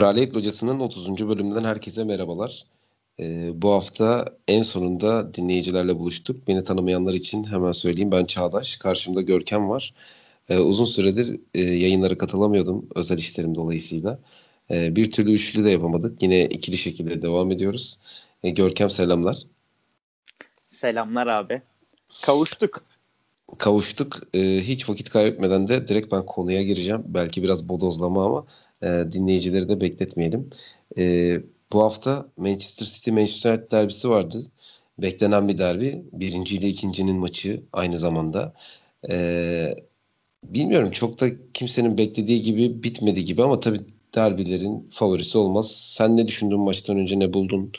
Kraliyet Locası'nın 30. bölümünden herkese merhabalar. Ee, bu hafta en sonunda dinleyicilerle buluştuk. Beni tanımayanlar için hemen söyleyeyim. Ben Çağdaş. Karşımda Görkem var. Ee, uzun süredir e, yayınlara katılamıyordum özel işlerim dolayısıyla. Ee, bir türlü üçlü de yapamadık. Yine ikili şekilde devam ediyoruz. Ee, Görkem selamlar. Selamlar abi. Kavuştuk. Kavuştuk. Ee, hiç vakit kaybetmeden de direkt ben konuya gireceğim. Belki biraz bodozlama ama e, dinleyicileri de bekletmeyelim. E, bu hafta Manchester City Manchester United derbisi vardı. Beklenen bir derbi. Birinci ile ikincinin maçı aynı zamanda. E, bilmiyorum çok da kimsenin beklediği gibi bitmedi gibi ama tabii derbilerin favorisi olmaz. Sen ne düşündün maçtan önce ne buldun?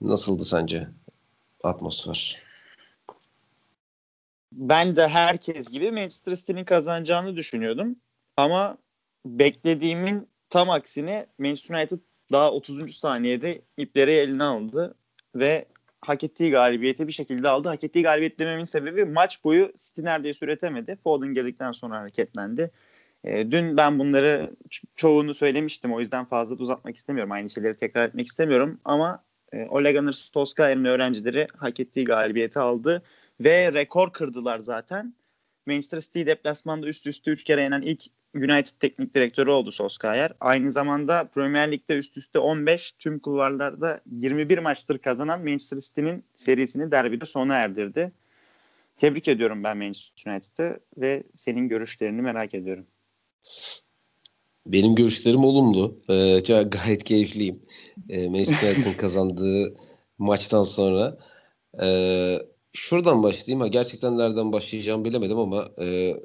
Nasıldı sence atmosfer? Ben de herkes gibi Manchester City'nin kazanacağını düşünüyordum. Ama beklediğimin tam aksine Manchester United daha 30. saniyede ipleri eline aldı ve hak ettiği galibiyeti bir şekilde aldı. Hak ettiği galibiyet dememin sebebi maç boyu City neredeyse üretemedi. Foden girdikten sonra hareketlendi. E, dün ben bunları ço- çoğunu söylemiştim. O yüzden fazla uzatmak istemiyorum. Aynı şeyleri tekrar etmek istemiyorum. Ama e, Ole Gunnar Solskjaer'in öğrencileri hak ettiği galibiyeti aldı. Ve rekor kırdılar zaten. Manchester City deplasmanda üst üste 3 kere yenen ilk United teknik direktörü oldu Solskjaer. Aynı zamanda Premier Lig'de üst üste 15, tüm kulvarlarda 21 maçtır kazanan Manchester City'nin serisini derbide sona erdirdi. Tebrik ediyorum ben Manchester United'ı ve senin görüşlerini merak ediyorum. Benim görüşlerim olumlu. Ee, gayet keyifliyim. Ee, Manchester United'ın kazandığı maçtan sonra. Ee, şuradan başlayayım. Ha, gerçekten nereden başlayacağımı bilemedim ama e,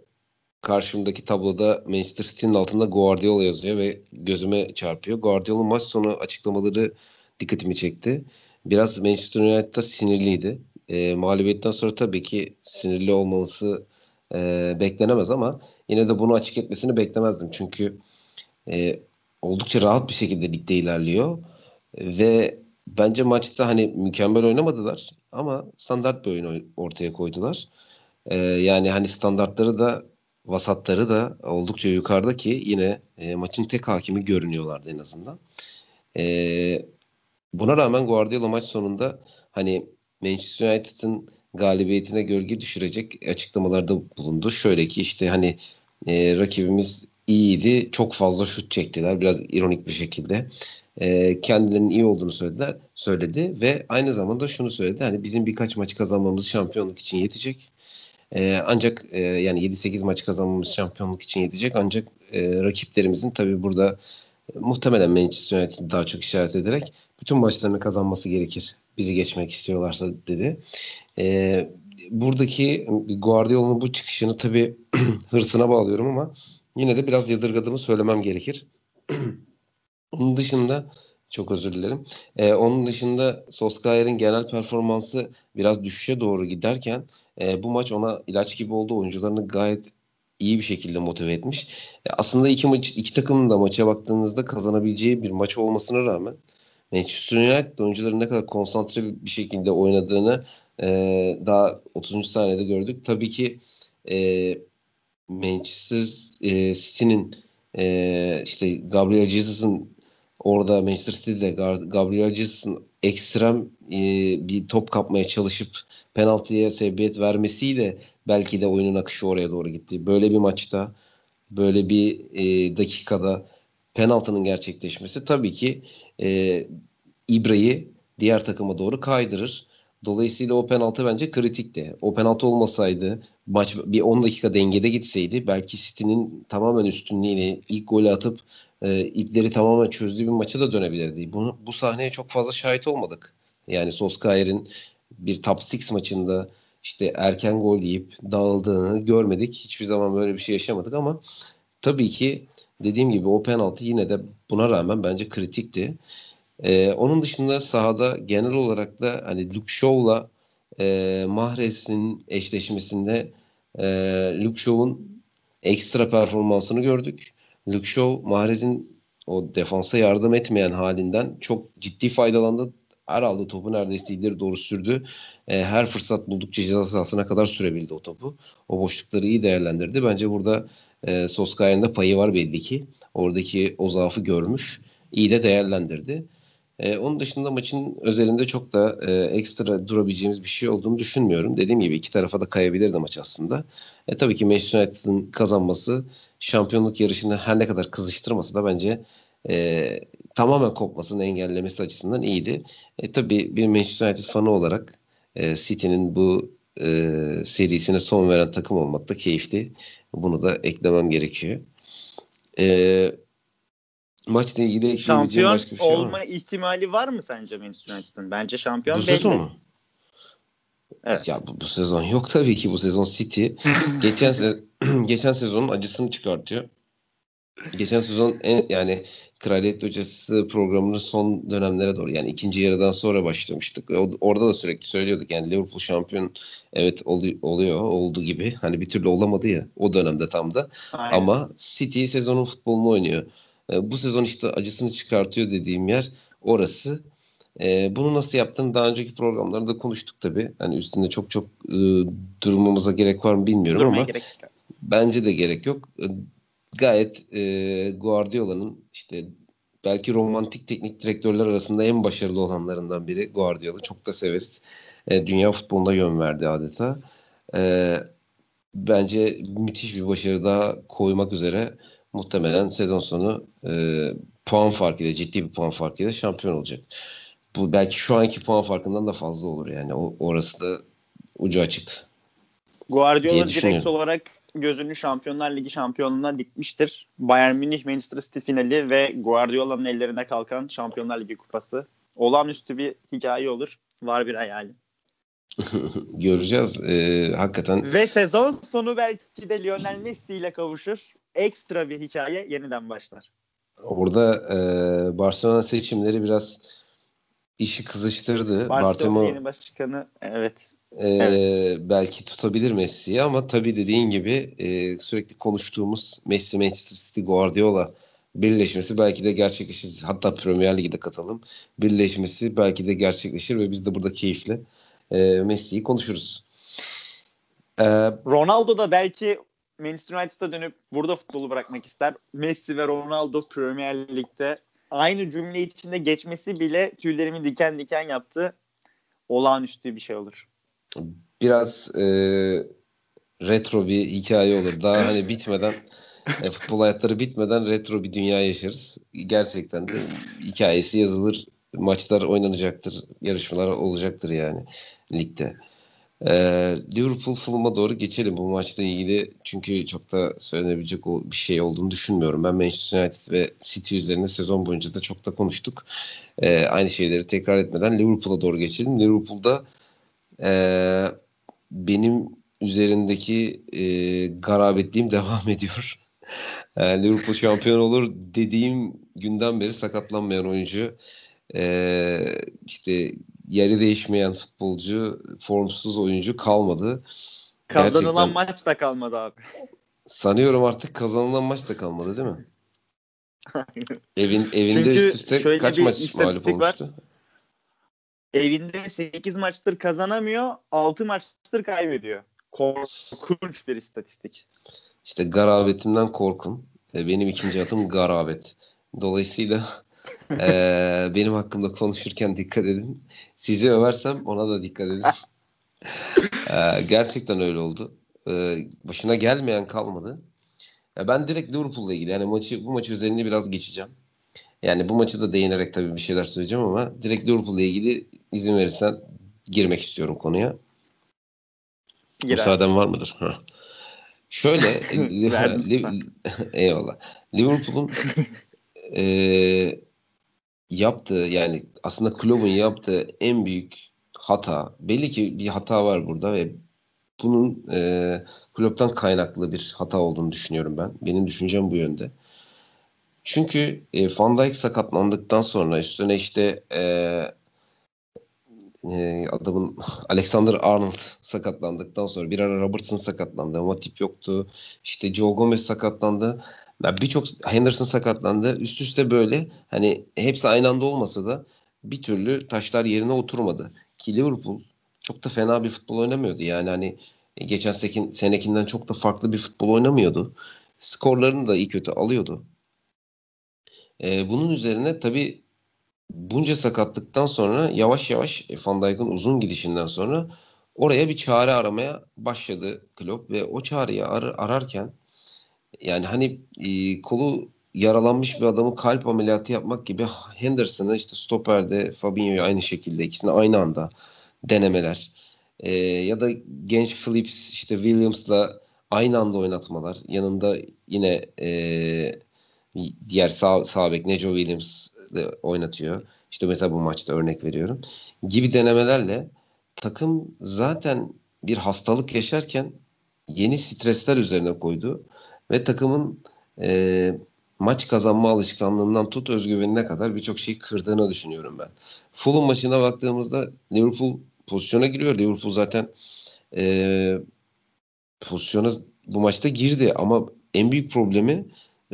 karşımdaki tabloda Manchester City'nin altında Guardiola yazıyor ve gözüme çarpıyor. Guardiola maç sonu açıklamaları dikkatimi çekti. Biraz Manchester United'da sinirliydi. E, mağlubiyetten sonra tabii ki sinirli olması e, beklenemez ama yine de bunu açık etmesini beklemezdim. Çünkü e, oldukça rahat bir şekilde ligde ilerliyor. Ve bence maçta hani mükemmel oynamadılar ama standart bir oyun ortaya koydular. E, yani hani standartları da vasatları da oldukça yukarıda ki yine e, maçın tek hakimi görünüyorlardı en azından. E, buna rağmen Guardiola maç sonunda hani Manchester United'ın galibiyetine gölge düşürecek açıklamalarda bulundu. Şöyle ki işte hani e, rakibimiz iyiydi. Çok fazla şut çektiler. Biraz ironik bir şekilde. E, kendilerinin iyi olduğunu söylediler, söyledi ve aynı zamanda şunu söyledi. Hani bizim birkaç maç kazanmamız şampiyonluk için yetecek. E, ancak e, yani 7-8 maç kazanmamız şampiyonluk için yetecek. Ancak e, rakiplerimizin tabii burada e, muhtemelen Manchester United'i daha çok işaret ederek bütün maçlarını kazanması gerekir. Bizi geçmek istiyorlarsa dedi. E, buradaki Guardiola'nın bu çıkışını tabii hırsına bağlıyorum ama yine de biraz yadırgadığımı söylemem gerekir. Onun dışında çok özür dilerim. Ee, onun dışında Solskjaer'in genel performansı biraz düşüşe doğru giderken e, bu maç ona ilaç gibi oldu. Oyuncularını gayet iyi bir şekilde motive etmiş. E, aslında iki maç iki takımın da maça baktığınızda kazanabileceği bir maç olmasına rağmen Manchester United oyuncuların ne kadar konsantre bir şekilde oynadığını e, daha 30. saniyede gördük. Tabii ki e, Manchester e, City'nin e, işte Gabriel Jesus'ın orada Manchester City'de Gabriel Jesus'ın ekstrem e, bir top kapmaya çalışıp penaltıya sebebiyet vermesiyle belki de oyunun akışı oraya doğru gitti. Böyle bir maçta böyle bir e, dakikada penaltının gerçekleşmesi tabii ki e, İbra'yı diğer takıma doğru kaydırır. Dolayısıyla o penaltı bence kritikti. O penaltı olmasaydı maç bir 10 dakika dengede gitseydi belki City'nin tamamen üstünlüğüyle ilk golü atıp e, ipleri tamamen çözdüğü bir maça da dönebilirdi. Bunu, bu sahneye çok fazla şahit olmadık. Yani Solskjaer'in bir top 6 maçında işte erken gol yiyip dağıldığını görmedik. Hiçbir zaman böyle bir şey yaşamadık ama tabii ki dediğim gibi o penaltı yine de buna rağmen bence kritikti. Ee, onun dışında sahada genel olarak da hani Luke Shaw'la e, Mahrez'in eşleşmesinde e, Luke Shaw'un ekstra performansını gördük. Luke Shaw Mahrez'in o defansa yardım etmeyen halinden çok ciddi faydalandı. Her aldığı topu neredeyse ileri doğru sürdü. E, her fırsat buldukça ceza sahasına kadar sürebildi o topu. O boşlukları iyi değerlendirdi. Bence burada e, Soskaya'nın da payı var belli ki. Oradaki o zaafı görmüş. iyi de değerlendirdi. E, onun dışında maçın özelinde çok da e, ekstra durabileceğimiz bir şey olduğunu düşünmüyorum. Dediğim gibi iki tarafa da kayabilirdi maç aslında. E, tabii ki Manchester United'ın kazanması şampiyonluk yarışını her ne kadar kızıştırmasa da bence e, tamamen kopmasını engellemesi açısından iyiydi. E, tabii bir Manchester United fanı olarak e, City'nin bu e, serisine son veren takım olmak da keyifli. Bunu da eklemem gerekiyor. E, maçla ilgili şampiyon başka bir şey olma var mı? ihtimali var mı sence Manchester United'ın? Bence şampiyon Bu belli. sezon mu? Evet. Ya bu, bu sezon yok tabii ki bu sezon City geçen se geçen sezonun acısını çıkartıyor. Geçen sezon en, yani Kraliyet Hocası programının son dönemlere doğru yani ikinci yarıdan sonra başlamıştık. O, orada da sürekli söylüyorduk yani Liverpool şampiyon evet olu- oluyor oldu gibi. Hani bir türlü olamadı ya o dönemde tam da. Aynen. Ama City sezonun futbolunu oynuyor. E, bu sezon işte acısını çıkartıyor dediğim yer orası. E, bunu nasıl yaptığını daha önceki programlarda konuştuk tabii. Hani üstünde çok çok e, durmamıza gerek var mı bilmiyorum Durmaya ama gerek yok. bence de gerek yok. E, gayet e, Guardiola'nın işte belki romantik teknik direktörler arasında en başarılı olanlarından biri Guardiola. Çok da severiz. E, dünya futboluna yön verdi adeta. E, bence müthiş bir başarı daha koymak üzere muhtemelen sezon sonu e, puan farkıyla ciddi bir puan farkıyla şampiyon olacak. Bu belki şu anki puan farkından da fazla olur yani. O, orası da ucu açık. Guardiola direkt olarak gözünü Şampiyonlar Ligi şampiyonluğuna dikmiştir. Bayern Münih Manchester City finali ve Guardiola'nın ellerine kalkan Şampiyonlar Ligi kupası. Olağanüstü bir hikaye olur. Var bir hayali. Göreceğiz. E, hakikaten Ve sezon sonu belki de Lionel Messi ile kavuşur. Ekstra bir hikaye yeniden başlar. Orada e, Barcelona seçimleri biraz işi kızıştırdı. Barcelona Bartemo yeni başkanı evet. e, Evet. belki tutabilir Messi'yi ama tabii dediğin gibi e, sürekli konuştuğumuz Messi, Manchester City, Guardiola birleşmesi belki de gerçekleşir. Hatta Premier Lig'de katalım. Birleşmesi belki de gerçekleşir ve biz de burada keyifle e, Messi'yi konuşuruz. E, Ronaldo da belki Manchester United'a dönüp burada futbolu bırakmak ister. Messi ve Ronaldo Premier Lig'de aynı cümle içinde geçmesi bile tüylerimi diken diken yaptı. Olağanüstü bir şey olur. biraz e, retro bir hikaye olur. Daha hani bitmeden e, futbol hayatları bitmeden retro bir dünya yaşarız. Gerçekten de hikayesi yazılır. Maçlar oynanacaktır. Yarışmalar olacaktır yani ligde. E, Liverpool Fulham'a doğru geçelim bu maçla ilgili. Çünkü çok da söylenebilecek bir şey olduğunu düşünmüyorum. Ben Manchester United ve City üzerine sezon boyunca da çok da konuştuk. E, aynı şeyleri tekrar etmeden Liverpool'a doğru geçelim. Liverpool'da ee, benim üzerindeki e, garabetliğim devam ediyor. Ee, Liverpool şampiyon olur dediğim günden beri sakatlanmayan oyuncu, ee, işte yeri değişmeyen futbolcu, formsuz oyuncu kalmadı. Kazanılan Gerçekten- maç da kalmadı abi. Sanıyorum artık kazanılan maç da kalmadı değil mi? Evin evinde Çünkü üst üste şöyle kaç bir maç mağlup istatistik var. olmuştu? Evinde 8 maçtır kazanamıyor, 6 maçtır kaybediyor. Korkunç bir istatistik. İşte garabetimden korkun. E, Benim ikinci adım garabet. Dolayısıyla e, benim hakkımda konuşurken dikkat edin. Sizi översem ona da dikkat edin. E, gerçekten öyle oldu. E, başına gelmeyen kalmadı. Ya ben direkt Liverpool'la ilgili yani maçı bu maçı üzerine biraz geçeceğim. Yani bu maçı da değinerek tabii bir şeyler söyleyeceğim ama direkt Liverpool'la ilgili izin verirsen girmek istiyorum konuya. Girer. Müsaaden var mıdır? Şöyle eyvallah. Liverpool'un eee yaptığı yani aslında kulübün yaptığı en büyük hata belli ki bir hata var burada ve bunun eee kulüpten kaynaklı bir hata olduğunu düşünüyorum ben. Benim düşüncem bu yönde. Çünkü e, Van Dijk sakatlandıktan sonra üstüne işte eee e, adamın Alexander Arnold sakatlandıktan sonra bir ara Robertson sakatlandı. Matip yoktu. İşte Joe Gomez sakatlandı. Ya birçok Henderson sakatlandı. Üst üste böyle hani hepsi aynı anda olmasa da bir türlü taşlar yerine oturmadı. Ki Liverpool çok da fena bir futbol oynamıyordu. Yani hani geçen sekin, senekinden çok da farklı bir futbol oynamıyordu. Skorlarını da iyi kötü alıyordu. E, bunun üzerine tabii bunca sakatlıktan sonra yavaş yavaş Van Dijk'ın uzun gidişinden sonra oraya bir çare aramaya başladı Klopp ve o çareyi ar- ararken yani hani e, kolu yaralanmış bir adamı kalp ameliyatı yapmak gibi Henderson'ı işte stoperde Fabinho'yu aynı şekilde ikisini aynı anda denemeler. E, ya da genç Phillips işte Williams'la aynı anda oynatmalar. Yanında yine e, diğer sağ, sağ bek Neco Williams oynatıyor. İşte mesela bu maçta örnek veriyorum. Gibi denemelerle takım zaten bir hastalık yaşarken yeni stresler üzerine koydu ve takımın e, maç kazanma alışkanlığından tut özgüvenine kadar birçok şeyi kırdığını düşünüyorum ben. Fulham maçına baktığımızda Liverpool pozisyona giriyor. Liverpool zaten e, pozisyona bu maçta girdi ama en büyük problemi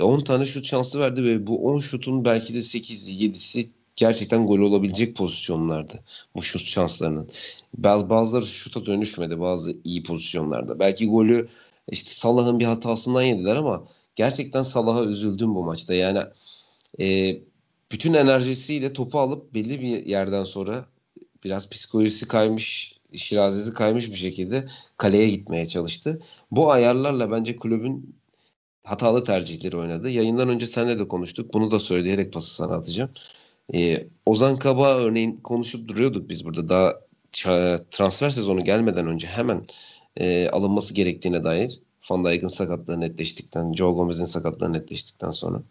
10 tane şut şansı verdi ve bu 10 şutun belki de 8'i 7'si gerçekten gol olabilecek pozisyonlardı bu şut şanslarının. Bazı bazıları şuta dönüşmedi bazı iyi pozisyonlarda. Belki golü işte Salah'ın bir hatasından yediler ama gerçekten Salah'a üzüldüm bu maçta. Yani e, bütün enerjisiyle topu alıp belli bir yerden sonra biraz psikolojisi kaymış, şirazesi kaymış bir şekilde kaleye gitmeye çalıştı. Bu ayarlarla bence kulübün hatalı tercihleri oynadı. Yayından önce seninle de konuştuk. Bunu da söyleyerek pası sana atacağım. Ee, Ozan Kaba örneğin konuşup duruyorduk biz burada. Daha transfer sezonu gelmeden önce hemen e, alınması gerektiğine dair. Van Dijk'ın sakatlığı netleştikten, Joe Gomez'in sakatlığı netleştikten sonra.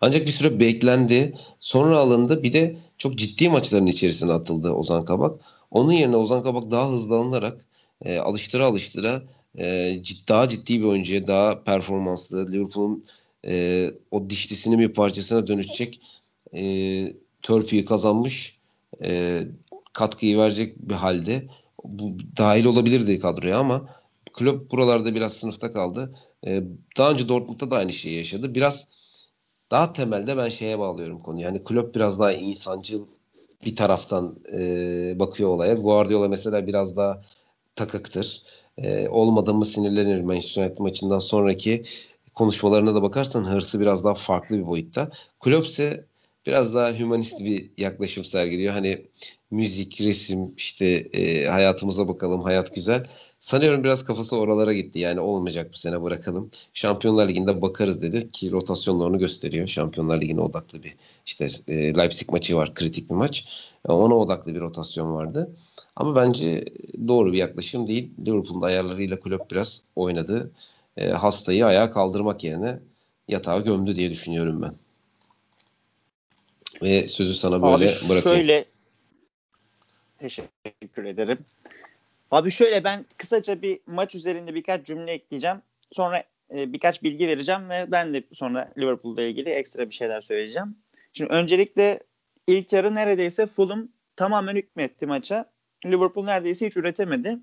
Ancak bir süre beklendi. Sonra alındı. Bir de çok ciddi maçların içerisine atıldı Ozan Kabak. Onun yerine Ozan Kabak daha hızlı alınarak e, alıştıra alıştıra e, cid, daha ciddi bir oyuncuya, daha performanslı, Liverpool'un e, o dişlisinin bir parçasına dönüşecek e, törpüyü kazanmış, e, katkıyı verecek bir halde. Bu dahil olabilirdi kadroya ama kulüp buralarda biraz sınıfta kaldı. E, daha önce Dortmund'da da aynı şeyi yaşadı. Biraz daha temelde ben şeye bağlıyorum konuyu. Yani kulüp biraz daha insancıl bir taraftan e, bakıyor olaya. Guardiola mesela biraz daha takıktır. E, olmadı mı sinirlenir Manchester United maçından sonraki konuşmalarına da bakarsan hırsı biraz daha farklı bir boyutta. Klopp ise biraz daha humanist bir yaklaşım sergiliyor. Hani müzik, resim, işte e, hayatımıza bakalım, hayat güzel. Sanıyorum biraz kafası oralara gitti. Yani olmayacak bu sene bırakalım. Şampiyonlar Ligi'nde bakarız dedi ki rotasyonlarını gösteriyor. Şampiyonlar Ligi'ne odaklı bir işte e, Leipzig maçı var. Kritik bir maç. Ona odaklı bir rotasyon vardı. Ama bence doğru bir yaklaşım değil. Liverpool'un ayarlarıyla kulüp biraz oynadı. E, hastayı ayağa kaldırmak yerine yatağa gömdü diye düşünüyorum ben. Ve sözü sana böyle Abi bırakayım. şöyle teşekkür ederim. Abi şöyle ben kısaca bir maç üzerinde birkaç cümle ekleyeceğim. Sonra e, birkaç bilgi vereceğim ve ben de sonra Liverpool'la ilgili ekstra bir şeyler söyleyeceğim. Şimdi öncelikle ilk yarı neredeyse Fulham tamamen hükmetti maça. Liverpool neredeyse hiç üretemedi.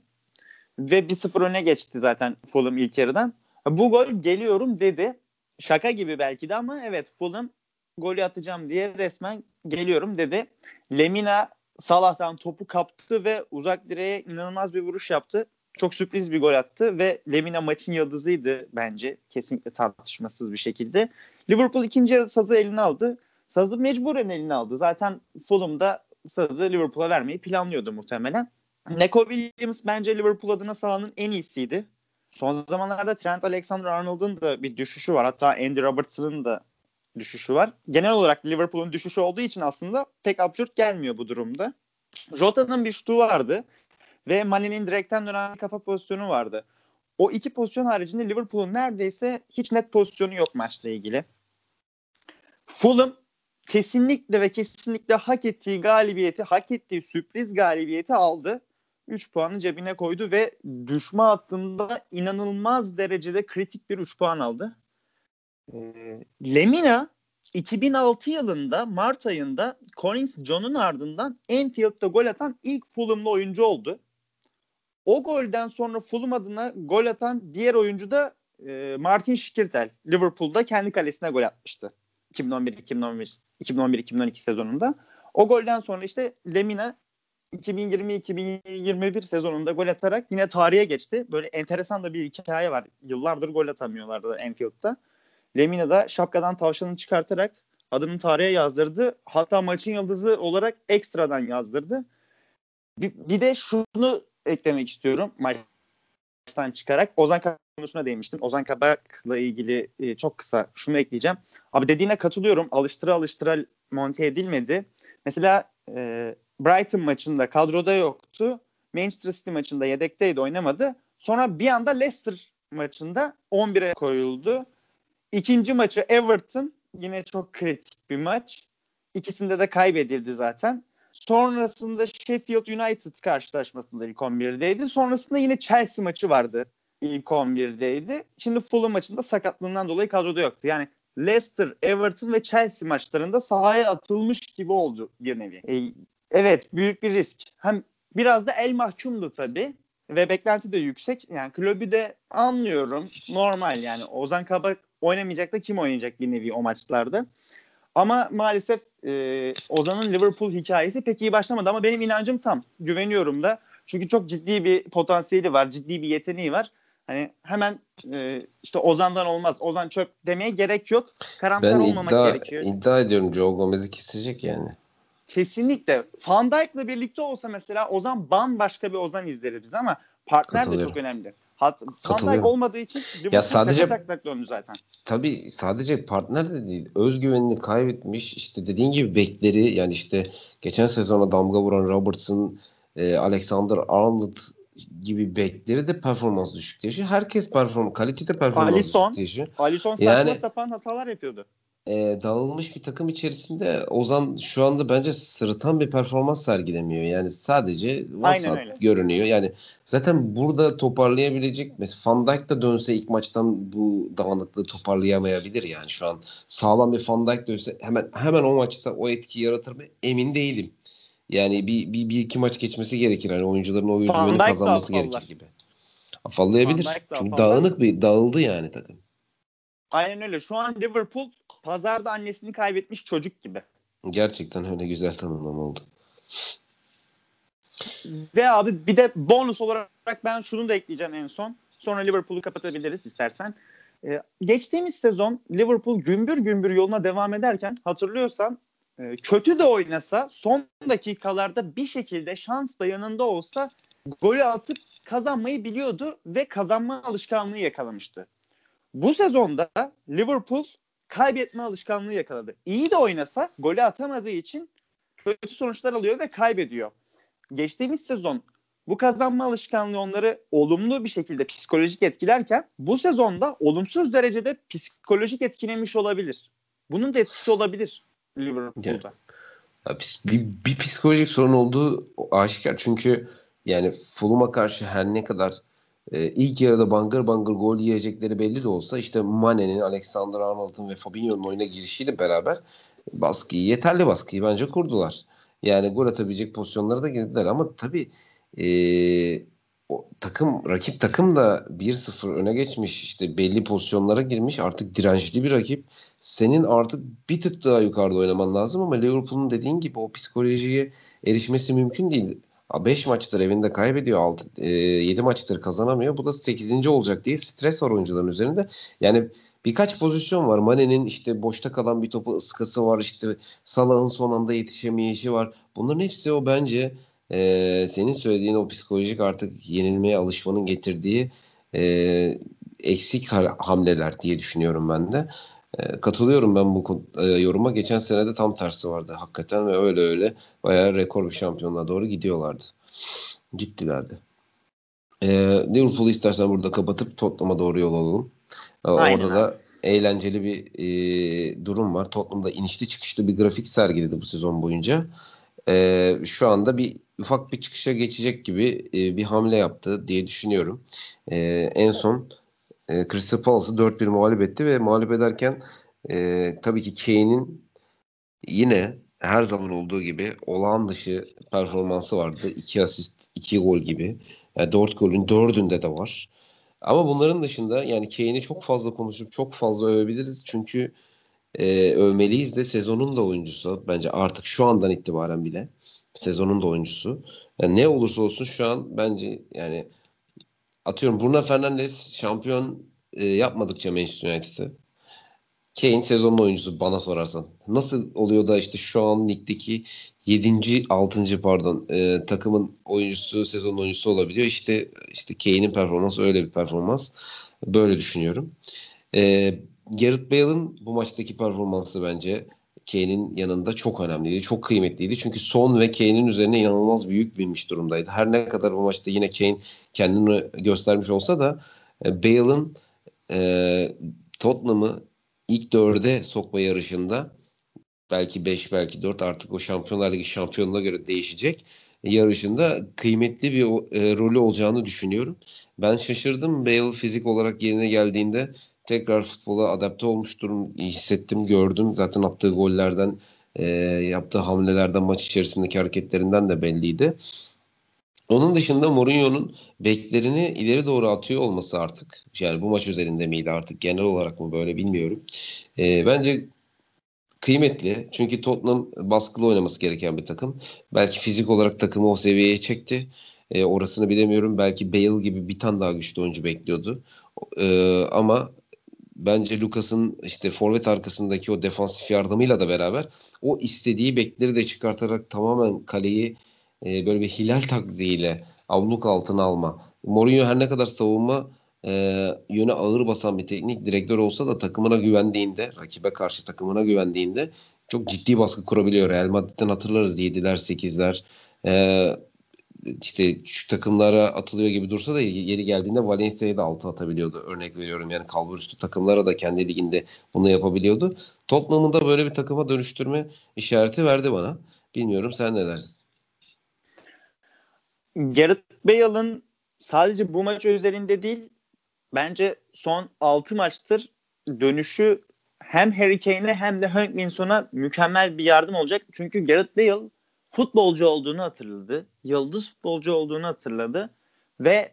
Ve 1-0 öne geçti zaten Fulham ilk yarıdan. Bu gol geliyorum dedi. Şaka gibi belki de ama evet Fulham golü atacağım diye resmen geliyorum dedi. Lemina Salah'tan topu kaptı ve uzak direğe inanılmaz bir vuruş yaptı. Çok sürpriz bir gol attı ve Lemina maçın yıldızıydı bence. Kesinlikle tartışmasız bir şekilde. Liverpool ikinci yarı sazı eline aldı. Sazı mecburen eline aldı. Zaten Fulham'da sazı Liverpool'a vermeyi planlıyordu muhtemelen. Neko Williams bence Liverpool adına sahanın en iyisiydi. Son zamanlarda Trent Alexander-Arnold'un da bir düşüşü var. Hatta Andy Robertson'ın da düşüşü var. Genel olarak Liverpool'un düşüşü olduğu için aslında pek absürt gelmiyor bu durumda. Jota'nın bir şutu vardı ve Mane'nin direkten dönen kafa pozisyonu vardı. O iki pozisyon haricinde Liverpool'un neredeyse hiç net pozisyonu yok maçla ilgili. Fulham kesinlikle ve kesinlikle hak ettiği galibiyeti, hak ettiği sürpriz galibiyeti aldı. 3 puanı cebine koydu ve düşme hattında inanılmaz derecede kritik bir 3 puan aldı. Ee, Lemina 2006 yılında Mart ayında Collins John'un ardından Enfield'da gol atan ilk Fulham'lı oyuncu oldu. O golden sonra Fulham adına gol atan diğer oyuncu da e, Martin Şikirtel. Liverpool'da kendi kalesine gol atmıştı. 2011-2011 2011-2012 sezonunda. O golden sonra işte Lemina 2020-2021 sezonunda gol atarak yine tarihe geçti. Böyle enteresan da bir hikaye var. Yıllardır gol atamıyorlardı Enfield'da. Lemina da şapkadan tavşanını çıkartarak adını tarihe yazdırdı. Hatta maçın yıldızı olarak ekstradan yazdırdı. Bir, bir de şunu eklemek istiyorum maçtan çıkarak. Ozan konusuna değinmiştim. Ozan Kabak'la ilgili e, çok kısa şunu ekleyeceğim. Abi dediğine katılıyorum. Alıştıra alıştıra monte edilmedi. Mesela e, Brighton maçında kadroda yoktu. Manchester City maçında yedekteydi oynamadı. Sonra bir anda Leicester maçında 11'e koyuldu. İkinci maçı Everton yine çok kritik bir maç. İkisinde de kaybedildi zaten. Sonrasında Sheffield United karşılaşmasında ilk 11'deydi. Sonrasında yine Chelsea maçı vardı. İlk 11'deydi. Şimdi Fulham maçında sakatlığından dolayı kadroda yoktu. Yani Leicester, Everton ve Chelsea maçlarında sahaya atılmış gibi oldu bir nevi. E, evet büyük bir risk. Hem biraz da el mahkumdu tabii ve beklenti de yüksek. Yani kulübü de anlıyorum. Normal yani Ozan Kabak oynamayacak da kim oynayacak bir nevi o maçlarda. Ama maalesef e, Ozan'ın Liverpool hikayesi pek iyi başlamadı ama benim inancım tam. Güveniyorum da. Çünkü çok ciddi bir potansiyeli var, ciddi bir yeteneği var. Hani hemen e, işte Ozan'dan olmaz, Ozan çöp demeye gerek yok. Karamsar ben olmamak iddia, gerekiyor. iddia ediyorum Joe Gomez'i kesecek yani. Kesinlikle. Van Dijk'la birlikte olsa mesela Ozan bambaşka bir Ozan izleriz biz ama partner de çok önemli. Hat Van Dijk olmadığı için ya sadece döndü zaten. Tabii sadece partner de değil. Özgüvenini kaybetmiş. İşte dediğin gibi bekleri yani işte geçen sezona damga vuran Robertson, e, Alexander Arnold gibi bekleri de performans düşük yaşıyor. Herkes performans, kalitede performans Alisson, düşük yaşıyor. Alisson saçma yani, sapan hatalar yapıyordu e, dağılmış bir takım içerisinde Ozan şu anda bence sırıtan bir performans sergilemiyor. Yani sadece vasat görünüyor. Yani zaten burada toparlayabilecek mesela Van Dijk da dönse ilk maçtan bu dağınıklığı toparlayamayabilir yani şu an. Sağlam bir Van Dijk dönse hemen hemen o maçta o etkiyi yaratır mı emin değilim. Yani bir, bir, bir iki maç geçmesi gerekir. Hani oyuncuların o güveni kazanması gerekir gibi. Afallayabilir. Çünkü dağınık bir dağıldı yani takım. Aynen öyle. Şu an Liverpool pazarda annesini kaybetmiş çocuk gibi. Gerçekten öyle güzel tanımlama oldu. Ve abi bir de bonus olarak ben şunu da ekleyeceğim en son. Sonra Liverpool'u kapatabiliriz istersen. Ee, geçtiğimiz sezon Liverpool gümbür gümbür yoluna devam ederken hatırlıyorsan e, kötü de oynasa son dakikalarda bir şekilde şans da yanında olsa golü atıp kazanmayı biliyordu ve kazanma alışkanlığı yakalamıştı. Bu sezonda Liverpool kaybetme alışkanlığı yakaladı. İyi de oynasa golü atamadığı için kötü sonuçlar alıyor ve kaybediyor. Geçtiğimiz sezon bu kazanma alışkanlığı onları olumlu bir şekilde psikolojik etkilerken bu sezonda olumsuz derecede psikolojik etkilemiş olabilir. Bunun da etkisi olabilir Liverpool'da. Ya, bir, bir psikolojik sorun olduğu aşikar. Çünkü yani Fulham'a karşı her ne kadar e, ilk yarıda bangır bangır gol yiyecekleri belli de olsa işte Mane'nin, Alexander Arnold'un ve Fabinho'nun oyuna girişiyle beraber baskıyı, yeterli baskıyı bence kurdular. Yani gol atabilecek pozisyonlara da girdiler. Ama tabii e, o takım rakip takım da 1-0 öne geçmiş işte belli pozisyonlara girmiş artık dirençli bir rakip. Senin artık bir tık daha yukarıda oynaman lazım ama Liverpool'un dediğin gibi o psikolojiye erişmesi mümkün değil 5 maçtır evinde kaybediyor. 6, e, 7 maçtır kazanamıyor. Bu da 8. olacak diye stres var oyuncuların üzerinde. Yani birkaç pozisyon var. Mane'nin işte boşta kalan bir topu ıskası var. İşte Salah'ın son anda yetişemeyişi var. Bunların hepsi o bence e, senin söylediğin o psikolojik artık yenilmeye alışmanın getirdiği e, eksik hamleler diye düşünüyorum ben de. E, katılıyorum ben bu e, yoruma. Geçen sene de tam tersi vardı hakikaten ve öyle öyle bayağı rekor bir şampiyonluğa doğru gidiyorlardı. Gittilerdi. E, Liverpool'u istersen burada kapatıp Tottenham'a doğru yol alalım. E, orada da eğlenceli bir e, durum var. Tottenham'da inişli çıkışlı bir grafik sergiledi bu sezon boyunca. E, şu anda bir ufak bir çıkışa geçecek gibi e, bir hamle yaptı diye düşünüyorum. E, en son e, Crystal Palace'ı 4-1 mağlup etti ve mağlup ederken e, tabii ki Kane'in yine her zaman olduğu gibi olağan dışı performansı vardı. 2 asist, 2 gol gibi. Yani 4 golün 4'ünde de var. Ama bunların dışında yani Kane'i çok fazla konuşup çok fazla övebiliriz. Çünkü e, övmeliyiz de sezonun da oyuncusu. Bence artık şu andan itibaren bile sezonun da oyuncusu. Yani ne olursa olsun şu an bence yani atıyorum Bruno Fernandes şampiyon e, yapmadıkça Manchester United'ı Kane sezonun oyuncusu bana sorarsan. Nasıl oluyor da işte şu an ligdeki 7. 6. pardon e, takımın oyuncusu sezon oyuncusu olabiliyor. İşte işte Kane'in performansı öyle bir performans. Böyle düşünüyorum. E, Gareth Bale'ın bu maçtaki performansı bence Kane'in yanında çok önemliydi. Çok kıymetliydi. Çünkü Son ve Kane'in üzerine inanılmaz büyük binmiş durumdaydı. Her ne kadar bu maçta yine Kane kendini göstermiş olsa da e, Bale'ın e, Tottenham'ı ilk dörde sokma yarışında belki 5 belki 4 artık o Şampiyonlar Ligi şampiyonluğuna göre değişecek yarışında kıymetli bir e, rolü olacağını düşünüyorum. Ben şaşırdım Bale fizik olarak yerine geldiğinde tekrar futbola adapte olmuş durum hissettim, gördüm. Zaten attığı gollerden, e, yaptığı hamlelerden, maç içerisindeki hareketlerinden de belliydi. Onun dışında Mourinho'nun beklerini ileri doğru atıyor olması artık. Yani bu maç üzerinde miydi artık genel olarak mı böyle bilmiyorum. E, bence kıymetli. Çünkü Tottenham baskılı oynaması gereken bir takım. Belki fizik olarak takımı o seviyeye çekti. E, orasını bilemiyorum. Belki Bale gibi bir tane daha güçlü oyuncu bekliyordu. E, ama bence Lucas'ın işte forvet arkasındaki o defansif yardımıyla da beraber o istediği bekleri de çıkartarak tamamen kaleyi e, böyle bir hilal taktiğiyle avluk altına alma. Mourinho her ne kadar savunma e, yöne ağır basan bir teknik direktör olsa da takımına güvendiğinde, rakibe karşı takımına güvendiğinde çok ciddi baskı kurabiliyor. Real Madrid'den hatırlarız 7'ler 8'ler. E, işte şu takımlara atılıyor gibi dursa da yeri geldiğinde Valencia'yı da altı atabiliyordu. Örnek veriyorum yani kalbur üstü takımlara da kendi liginde bunu yapabiliyordu. Tottenham'ın da böyle bir takıma dönüştürme işareti verdi bana. Bilmiyorum sen ne dersin? Gareth Bale'ın sadece bu maç özelinde değil bence son 6 maçtır dönüşü hem Harry Kane'e hem de Hank Minson'a mükemmel bir yardım olacak. Çünkü Gareth Bale futbolcu olduğunu hatırladı. Yıldız futbolcu olduğunu hatırladı. Ve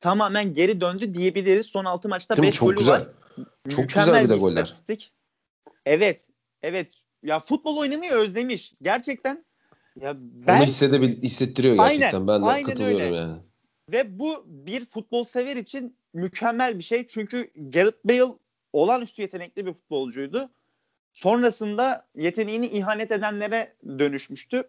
tamamen geri döndü diyebiliriz. Son 6 maçta 5 golü güzel. var. Çok Mükemmel güzel bir, bir goller. istatistik. Evet. Evet. Ya futbol oynamayı özlemiş. Gerçekten ya ben Onu hissedebil hissettiriyor gerçekten. Aynen, ben de aynen katılıyorum öyle. yani. ve bu bir futbol sever için mükemmel bir şey. Çünkü Gareth Bale olağanüstü yetenekli bir futbolcuydu. Sonrasında yeteneğini ihanet edenlere dönüşmüştü.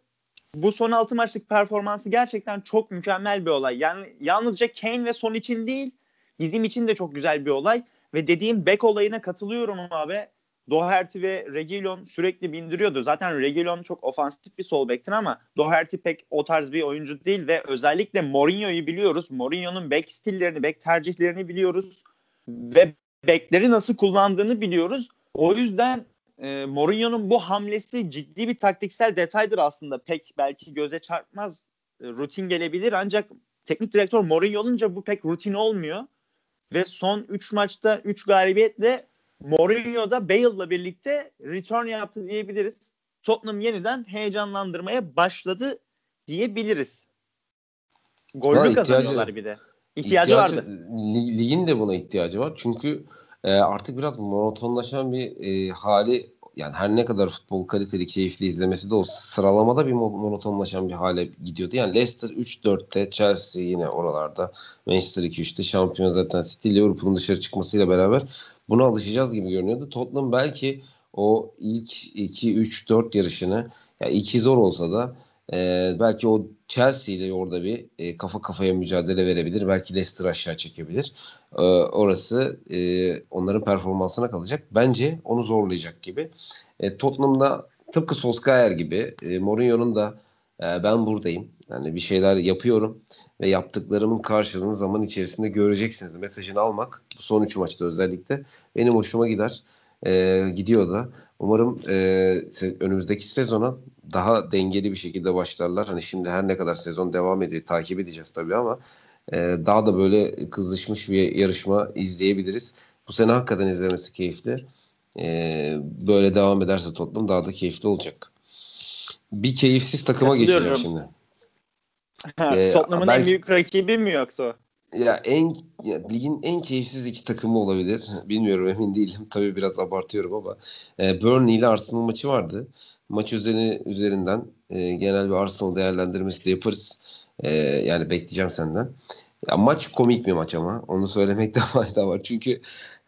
Bu son 6 maçlık performansı gerçekten çok mükemmel bir olay. Yani yalnızca Kane ve Son için değil, bizim için de çok güzel bir olay. Ve dediğim bek olayına katılıyorum abi. Doherty ve Reguilon sürekli bindiriyordu. Zaten Reguilon çok ofansif bir sol bektin ama Doherty pek o tarz bir oyuncu değil ve özellikle Mourinho'yu biliyoruz. Mourinho'nun bek stillerini, bek tercihlerini biliyoruz ve bekleri nasıl kullandığını biliyoruz. O yüzden e, Mourinho'nun bu hamlesi ciddi bir taktiksel detaydır aslında. Pek belki göze çarpmaz, e, rutin gelebilir ancak teknik direktör Mourinho olunca bu pek rutin olmuyor. Ve son 3 maçta 3 galibiyetle Mourinho da Bale'la birlikte return yaptı diyebiliriz. Tottenham yeniden heyecanlandırmaya başladı diyebiliriz. Gollü ihtiyacı- kazanıyorlar bir de. İhtiyacı, vardı. li- Ligin de buna ihtiyacı var. Çünkü e, artık biraz monotonlaşan bir e, hali yani her ne kadar futbol kaliteli, keyifli izlemesi de o sıralamada bir mo- monotonlaşan bir hale gidiyordu. Yani Leicester 3-4'te, Chelsea yine oralarda, Manchester 2-3'te, şampiyon zaten City, Liverpool'un dışarı çıkmasıyla beraber buna alışacağız gibi görünüyordu. Tottenham belki o ilk 2-3-4 yarışını ya iki zor olsa da e, belki o Chelsea ile orada bir e, kafa kafaya mücadele verebilir. Belki Leicester aşağı çekebilir. E, orası e, onların performansına kalacak. Bence onu zorlayacak gibi. E, Tottenham'da tıpkı Solskjaer gibi e, Mourinho'nun da e, ben buradayım. Yani bir şeyler yapıyorum ve yaptıklarımın karşılığını zaman içerisinde göreceksiniz. Mesajını almak bu son üç maçta özellikle benim hoşuma gider. E, gidiyor da. Umarım e, önümüzdeki sezona daha dengeli bir şekilde başlarlar. Hani şimdi her ne kadar sezon devam ediyor takip edeceğiz tabii ama e, daha da böyle kızışmış bir yarışma izleyebiliriz. Bu sene hakikaten izlemesi keyifli. E, böyle devam ederse Tottenham daha da keyifli olacak. Bir keyifsiz takıma geçeceğim şimdi. Ee, Tottenham'ın belki- en büyük rakibi mi yoksa? Ya en ya, ligin en keyifsiz iki takımı olabilir. Bilmiyorum emin değilim. Tabii biraz abartıyorum ama e, Burnley ile Arsenal maçı vardı. Maç üzerine üzerinden e, genel bir Arsenal değerlendirmesi de yaparız. E, yani bekleyeceğim senden. Ya maç komik bir maç ama onu söylemekte fayda var. Çünkü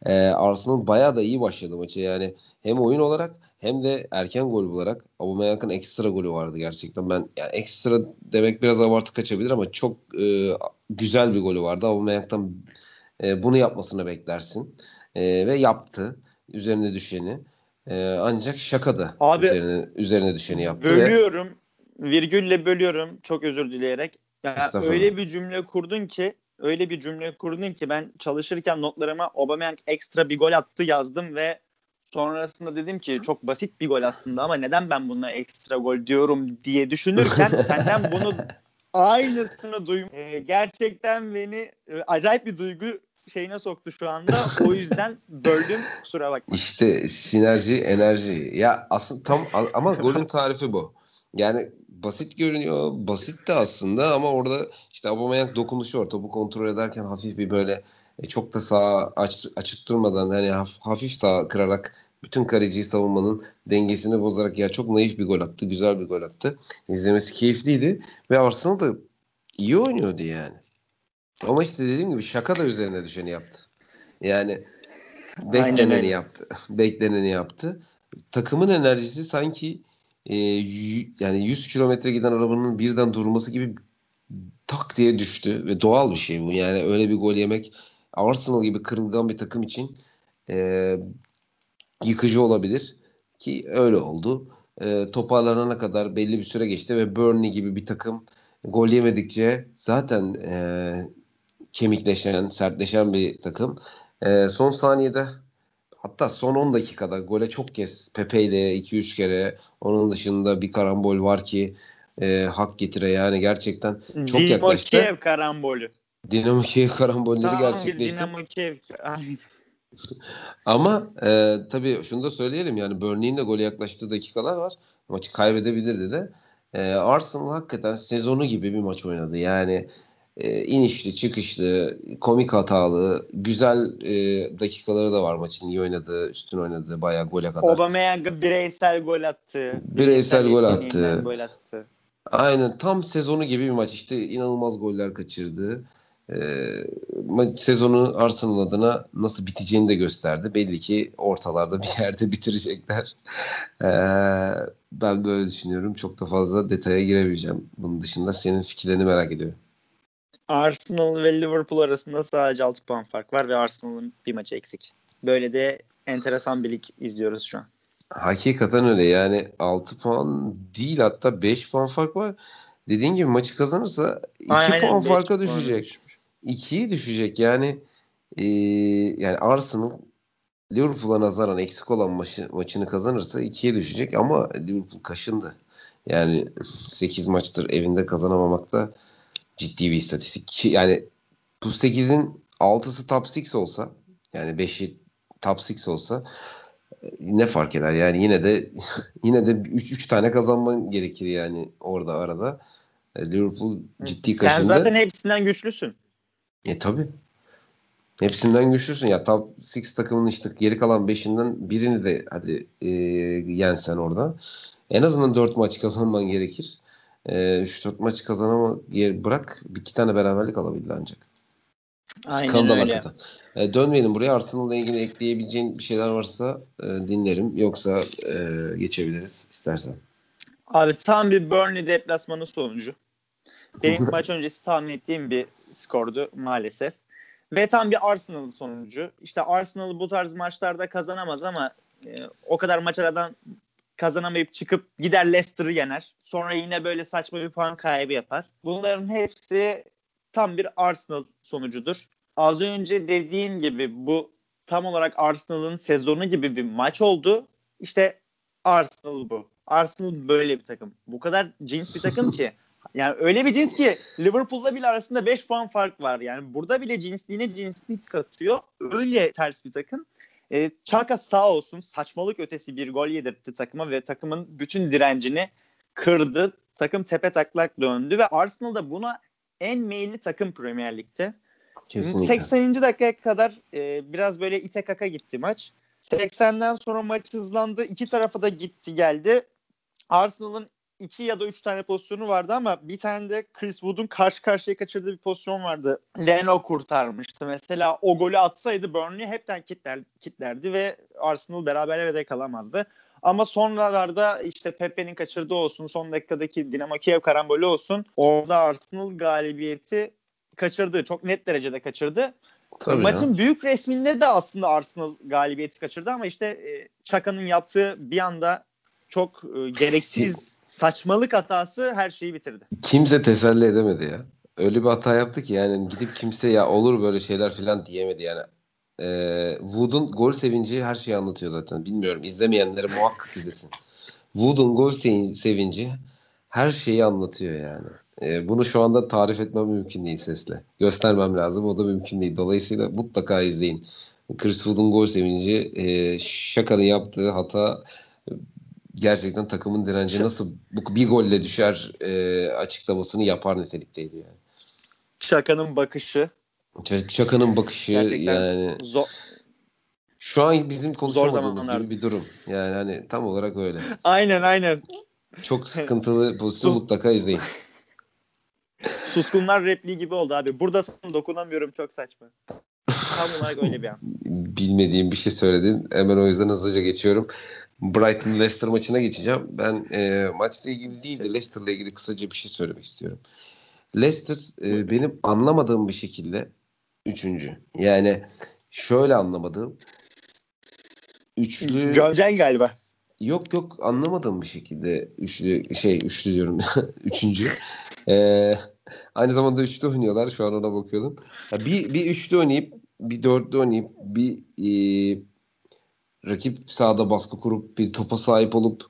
e, Arsenal bayağı da iyi başladı maçı. Yani hem oyun olarak hem de erken gol bularak Aubameyang'ın ekstra golü vardı gerçekten. Ben yani ekstra demek biraz abartı kaçabilir ama çok e, güzel bir golü vardı. Aubameyang'dan e, bunu yapmasını beklersin. E, ve yaptı. Üzerine düşeni. E, ancak şaka da Abi, üzerine, üzerine düşeni yaptı. Bölüyorum. Ve... Virgülle bölüyorum. Çok özür dileyerek. Yani öyle bir cümle kurdun ki öyle bir cümle kurdun ki ben çalışırken notlarıma Aubameyang ekstra bir gol attı yazdım ve sonrasında dedim ki çok basit bir gol aslında ama neden ben buna ekstra gol diyorum diye düşünürken senden bunu aynısını duym e, gerçekten beni e, acayip bir duygu şeyine soktu şu anda. O yüzden böldüm kusura bakma. İşte sinerji, enerji. Ya aslında tam ama golün tarifi bu. Yani basit görünüyor. Basit de aslında ama orada işte Aubameyang dokunuşu var. Topu kontrol ederken hafif bir böyle e, çok da sağ aç, açıttırmadan hani hafif sağ kırarak bütün kaleciyi savunmanın dengesini bozarak ya çok naif bir gol attı. Güzel bir gol attı. İzlemesi keyifliydi ve Arsenal da iyi oynuyordu yani. Ama işte dediğim gibi şaka da üzerine düşeni yaptı. Yani bekleneni yaptı. bekleneni yaptı. Takımın enerjisi sanki e, yani 100 kilometre giden arabanın birden durması gibi tak diye düştü ve doğal bir şey bu. Yani öyle bir gol yemek Arsenal gibi kırılgan bir takım için e, yıkıcı olabilir ki öyle oldu. E, toparlanana kadar belli bir süre geçti ve Burnley gibi bir takım gol yemedikçe zaten e, kemikleşen, sertleşen bir takım. E, son saniyede hatta son 10 dakikada gole çok kez Pepe ile 2-3 kere onun dışında bir karambol var ki e, hak getire yani gerçekten çok Dinamo yaklaştı. Dinamo Kiev karambolü. Dinamo Kiev karambolleri tamam, gerçekleşti. Dinamo Kiev. Ama e, tabii şunu da söyleyelim yani Burnley'in de gole yaklaştığı dakikalar var. Maçı kaybedebilirdi de. E, Arsenal hakikaten sezonu gibi bir maç oynadı. Yani e, inişli, çıkışlı, komik hatalı, güzel e, dakikaları da var maçın. İyi oynadı, üstün oynadı, bayağı gole kadar. Aubameyang bireysel gol attı. Bireysel, gol attı. gol attı. Aynen tam sezonu gibi bir maç. İşte inanılmaz goller kaçırdı. Ee, sezonu Arsenal adına nasıl biteceğini de gösterdi. Belli ki ortalarda bir yerde bitirecekler. Ee, ben böyle düşünüyorum. Çok da fazla detaya giremeyeceğim. Bunun dışında senin fikirlerini merak ediyorum. Arsenal ve Liverpool arasında sadece 6 puan fark var ve Arsenal'ın bir maçı eksik. Böyle de enteresan bir lig izliyoruz şu an. Hakikaten öyle yani 6 puan değil hatta 5 puan fark var. Dediğin gibi maçı kazanırsa 2 Aynen, puan farka düşecek. 2'ye düşecek yani e, yani Arsenal Liverpool'a nazaran eksik olan maçı, maçını kazanırsa 2'ye düşecek ama Liverpool kaşındı. Yani 8 maçtır evinde kazanamamak da ciddi bir istatistik. Yani bu 8'in 6'sı top 6 olsa yani 5'i top 6 olsa ne fark eder yani yine de yine de 3 tane kazanman gerekir yani orada arada. Liverpool ciddi kaşındı. Sen zaten hepsinden güçlüsün. E tabi. Hepsinden güçlüsün. Ya top 6 takımının işte geri kalan 5'inden birini de hadi e, yensen orada. En azından 4 maç kazanman gerekir. E, 3-4 maç kazanama bırak. Bir iki tane beraberlik alabildi ancak. Aynen Skandal öyle. hakikaten. E, dönmeyelim buraya. Arsenal'la ilgili ekleyebileceğin bir şeyler varsa e, dinlerim. Yoksa e, geçebiliriz istersen. Abi tam bir Burnley deplasmanı sonucu. Benim maç öncesi tahmin ettiğim bir skordu maalesef. Ve tam bir Arsenal sonucu. İşte Arsenal bu tarz maçlarda kazanamaz ama e, o kadar maç aradan kazanamayıp çıkıp gider Leicester'ı yener. Sonra yine böyle saçma bir puan kaybı yapar. Bunların hepsi tam bir Arsenal sonucudur. Az önce dediğin gibi bu tam olarak Arsenal'ın sezonu gibi bir maç oldu. İşte Arsenal bu. Arsenal böyle bir takım. Bu kadar cins bir takım ki Yani öyle bir cins ki Liverpool'la bile arasında 5 puan fark var. Yani burada bile cinsliğine cinslik katıyor. Öyle ters bir takım. E, Çaka sağ olsun saçmalık ötesi bir gol yedirtti takıma ve takımın bütün direncini kırdı. Takım tepe taklak döndü ve Arsenal da buna en meyilli takım Premier Lig'de. Kesinlikle. 80. dakikaya kadar e, biraz böyle ite kaka gitti maç. 80'den sonra maç hızlandı. İki tarafa da gitti geldi. Arsenal'ın iki ya da üç tane pozisyonu vardı ama bir tane de Chris Wood'un karşı karşıya kaçırdığı bir pozisyon vardı. Leno kurtarmıştı. Mesela o golü atsaydı Burnley hepten kitler, kitlerdi ve Arsenal beraber de kalamazdı. Ama sonralarda işte Pepe'nin kaçırdığı olsun, son dakikadaki Dinamo Kiev karambolü olsun. Orada Arsenal galibiyeti kaçırdı. Çok net derecede kaçırdı. Tabii Maçın ya. büyük resminde de aslında Arsenal galibiyeti kaçırdı ama işte e, Çaka'nın yaptığı bir anda çok e, gereksiz saçmalık hatası her şeyi bitirdi. Kimse teselli edemedi ya. Öyle bir hata yaptı ki yani gidip kimse ya olur böyle şeyler falan diyemedi yani. Ee, Wood'un gol sevinci her şeyi anlatıyor zaten. Bilmiyorum izlemeyenlere muhakkak izlesin. Wood'un gol sevinci her şeyi anlatıyor yani. Ee, bunu şu anda tarif etmem mümkün değil sesle. Göstermem lazım o da mümkün değil. Dolayısıyla mutlaka izleyin. Chris Wood'un gol sevinci e, Şaka'nın yaptığı hata gerçekten takımın direnci nasıl bu bir golle düşer e, açıklamasını yapar nitelikteydi yani. Çaka'nın bakışı. Çaka'nın bakışı gerçekten yani. Zor. Şu an bizim konuşamadığımız gibi bir durum. Yani hani tam olarak öyle. aynen aynen. Çok sıkıntılı pozisyon mutlaka izleyin. Suskunlar repliği gibi oldu abi. Buradasın dokunamıyorum çok saçma. Tam olarak öyle bir an. Bilmediğim bir şey söyledin. Hemen o yüzden hızlıca geçiyorum. Brighton Leicester maçına geçeceğim. Ben e, maçla ilgili değil de Leicester'la ilgili kısaca bir şey söylemek istiyorum. Leicester e, benim anlamadığım bir şekilde üçüncü. Yani şöyle anlamadığım üçlü Göreceksin galiba. Yok yok anlamadığım bir şekilde üçlü şey üçlü diyorum üçüncü. Ee, aynı zamanda üçlü oynuyorlar şu an ona bakıyordum. Ya bir, bir üçlü oynayıp bir dörtlü oynayıp bir e, rakip sahada baskı kurup bir topa sahip olup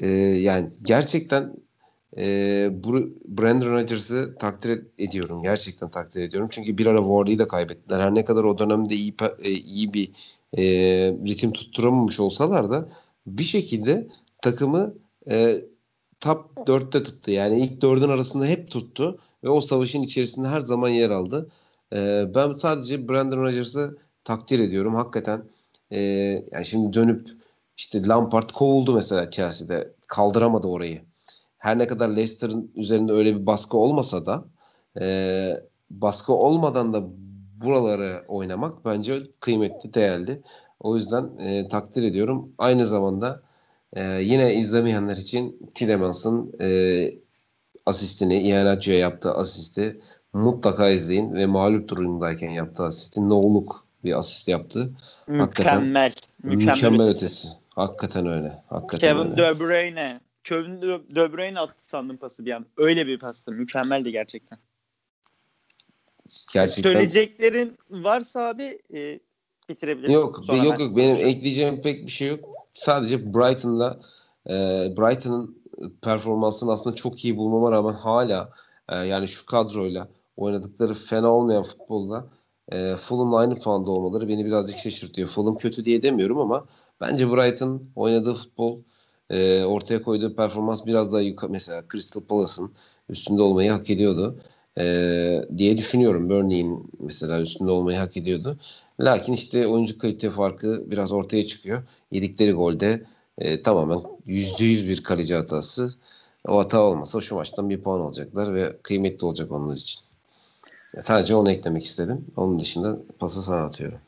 e, yani gerçekten e, Brandon Rodgers'ı takdir ediyorum. Gerçekten takdir ediyorum. Çünkü bir ara Ward'ı da kaybettiler. Her ne kadar o dönemde iyi, e, iyi bir e, ritim tutturamamış olsalar da bir şekilde takımı e, top 4'te tuttu. Yani ilk 4'ün arasında hep tuttu ve o savaşın içerisinde her zaman yer aldı. E, ben sadece Brandon Rodgers'ı takdir ediyorum. Hakikaten e, yani şimdi dönüp işte Lampard kovuldu mesela Chelsea'de. Kaldıramadı orayı. Her ne kadar Leicester'ın üzerinde öyle bir baskı olmasa da e, baskı olmadan da buraları oynamak bence kıymetli, değerli. O yüzden e, takdir ediyorum. Aynı zamanda e, yine izlemeyenler için Tillemans'ın e, asistini, Iheanacho'ya yaptığı asisti mutlaka izleyin ve mağlup durumdayken yaptığı asisti no'luk bir asist yaptı. Mükemmel. Hakikaten, mükemmel, mükemmel ötesi. Hakikaten öyle. Hakikaten Kevin öyle. De Bruyne. Kevin De Bruyne attı sandım pası bir an. Öyle bir pastı. Mükemmeldi gerçekten. Gerçekten. Söyleyeceklerin varsa abi e, bitirebilirsin. Yok, Sonra yok yok benim ekleyeceğim pek bir şey yok. Sadece Brighton'la e, Brighton'ın performansını aslında çok iyi bulmama rağmen hala e, yani şu kadroyla oynadıkları fena olmayan futbolda e, Fulham'la aynı puanda olmaları beni birazcık şaşırtıyor. Fulham kötü diye demiyorum ama bence Brighton oynadığı futbol e, ortaya koyduğu performans biraz daha yukarı. Mesela Crystal Palace'ın üstünde olmayı hak ediyordu e, diye düşünüyorum. Burnley'in mesela üstünde olmayı hak ediyordu. Lakin işte oyuncu kalite farkı biraz ortaya çıkıyor. Yedikleri golde e, tamamen %100 bir kaleci hatası. O hata olmasa şu maçtan bir puan alacaklar ve kıymetli olacak onlar için. Sadece onu eklemek istedim. Onun dışında pası sana atıyorum.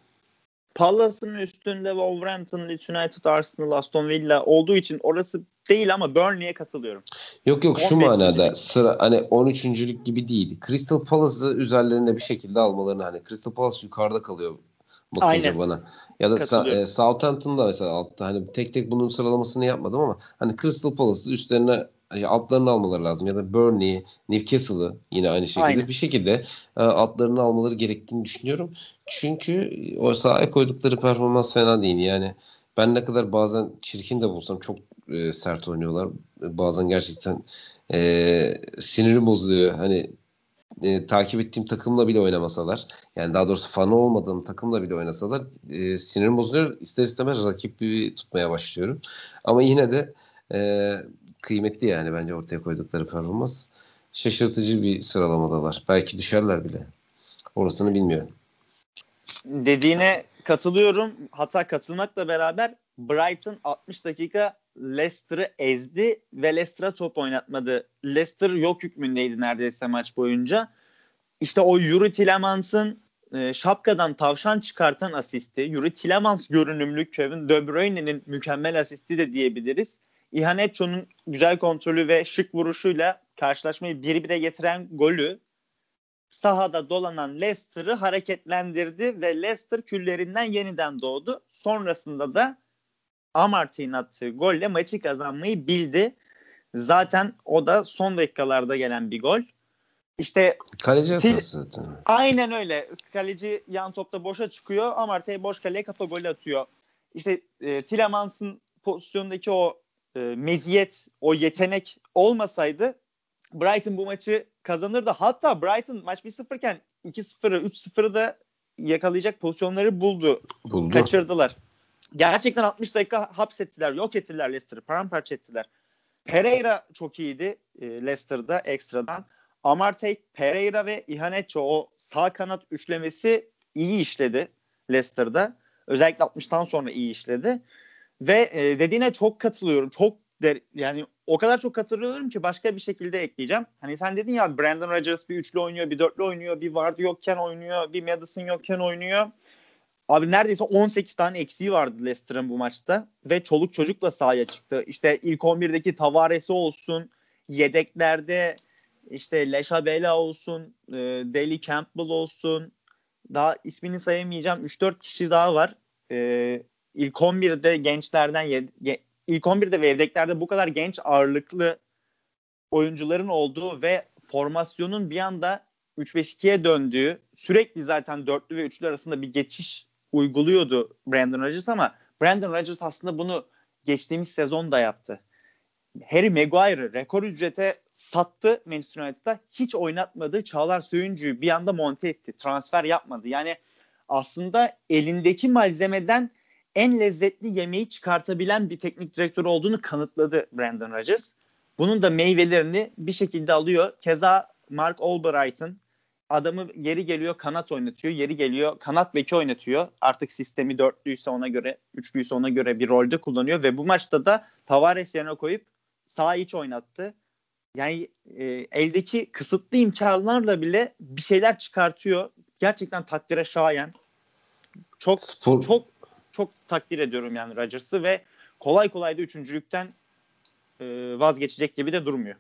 Palace'ın üstünde Wolverhampton, Leeds United, Arsenal, Aston Villa olduğu için orası değil ama Burnley'e katılıyorum. Yok yok şu manada sıra hani 13. gibi değil. Crystal Palace'ı üzerlerine bir şekilde almalarını hani Crystal Palace yukarıda kalıyor bakınca Aynen. bana. Ya da Sa- e, Southampton'da mesela altta hani tek tek bunun sıralamasını yapmadım ama hani Crystal Palace'ı üstlerine altlarını almaları lazım ya da Burnley, Newcastle'ı yine aynı şekilde Aynen. bir şekilde e, altlarını almaları gerektiğini düşünüyorum. Çünkü o sahaya koydukları performans fena değil. Yani ben ne kadar bazen çirkin de bulsam çok e, sert oynuyorlar. Bazen gerçekten e, sinirim bozuluyor. Hani e, takip ettiğim takımla bile oynamasalar yani daha doğrusu fanı olmadığım takımla bile oynasalar e, sinirim bozuluyor. İster istemez rakibi tutmaya başlıyorum. Ama yine de e, kıymetli yani bence ortaya koydukları performans. Şaşırtıcı bir sıralamadalar. Belki düşerler bile. Orasını bilmiyorum. Dediğine katılıyorum. Hatta katılmakla beraber Brighton 60 dakika Leicester'ı ezdi ve Leicester'a top oynatmadı. Leicester yok hükmündeydi neredeyse maç boyunca. İşte o Yuri Tillemans'ın e, şapkadan tavşan çıkartan asisti, Yuri Tillemans görünümlü Kevin De Bruyne'nin mükemmel asisti de diyebiliriz. Iheanacho'nun güzel kontrolü ve şık vuruşuyla karşılaşmayı bir bire getiren golü sahada dolanan Leicester'ı hareketlendirdi ve Leicester küllerinden yeniden doğdu. Sonrasında da Amartey'in attığı golle maçı kazanmayı bildi. Zaten o da son dakikalarda gelen bir gol. İşte kaleci hatası zaten. Aynen öyle. Kaleci yan topta boşa çıkıyor. Amartey boş kaleye kafa golü atıyor. İşte e, Tilemans'ın pozisyondaki o e, meziyet, o yetenek olmasaydı Brighton bu maçı kazanırdı. Hatta Brighton maç 1-0 iken 2-0'ı 3-0'ı da yakalayacak pozisyonları buldu. Buldu. Kaçırdılar. Gerçekten 60 dakika hapsettiler, yok ettiler Leicester'ı, paramparça ettiler. Pereira çok iyiydi e, Leicester'da ekstradan. Amartey, Pereira ve Iheanacho o sağ kanat üçlemesi iyi işledi Leicester'da. Özellikle 60'tan sonra iyi işledi. Ve e, dediğine çok katılıyorum. Çok der, yani o kadar çok katılıyorum ki başka bir şekilde ekleyeceğim. Hani sen dedin ya Brandon Rodgers bir üçlü oynuyor, bir dörtlü oynuyor, bir Vardy yokken oynuyor, bir Madison yokken oynuyor. Abi neredeyse 18 tane eksiği vardı Leicester'ın bu maçta ve çoluk çocukla sahaya çıktı. İşte ilk 11'deki Tavares'i olsun, yedeklerde işte Leşabela olsun, e, Deli Campbell olsun. Daha ismini sayamayacağım 3-4 kişi daha var. E, ilk 11'de gençlerden ilk 11'de ve yedeklerde bu kadar genç ağırlıklı oyuncuların olduğu ve formasyonun bir anda 3-5-2'ye döndüğü sürekli zaten dörtlü ve üçlü arasında bir geçiş uyguluyordu Brandon Rodgers ama Brandon Rodgers aslında bunu geçtiğimiz sezon da yaptı. Harry Maguire'ı rekor ücrete sattı Manchester United'a. Hiç oynatmadı. Çağlar Söyüncü'yü bir anda monte etti. Transfer yapmadı. Yani aslında elindeki malzemeden en lezzetli yemeği çıkartabilen bir teknik direktör olduğunu kanıtladı Brandon Rodgers. Bunun da meyvelerini bir şekilde alıyor. Keza Mark Albright'ın adamı yeri geliyor kanat oynatıyor, yeri geliyor kanat beki oynatıyor. Artık sistemi dörtlüyse ona göre, üçlüyse ona göre bir rolde kullanıyor ve bu maçta da Tavares yerine koyup sağ iç oynattı. Yani e, eldeki kısıtlı imkanlarla bile bir şeyler çıkartıyor. Gerçekten takdire şayan. Çok Spor. çok çok takdir ediyorum yani Rodgers'ı ve kolay kolay da üçüncülükten e, vazgeçecek gibi de durmuyor.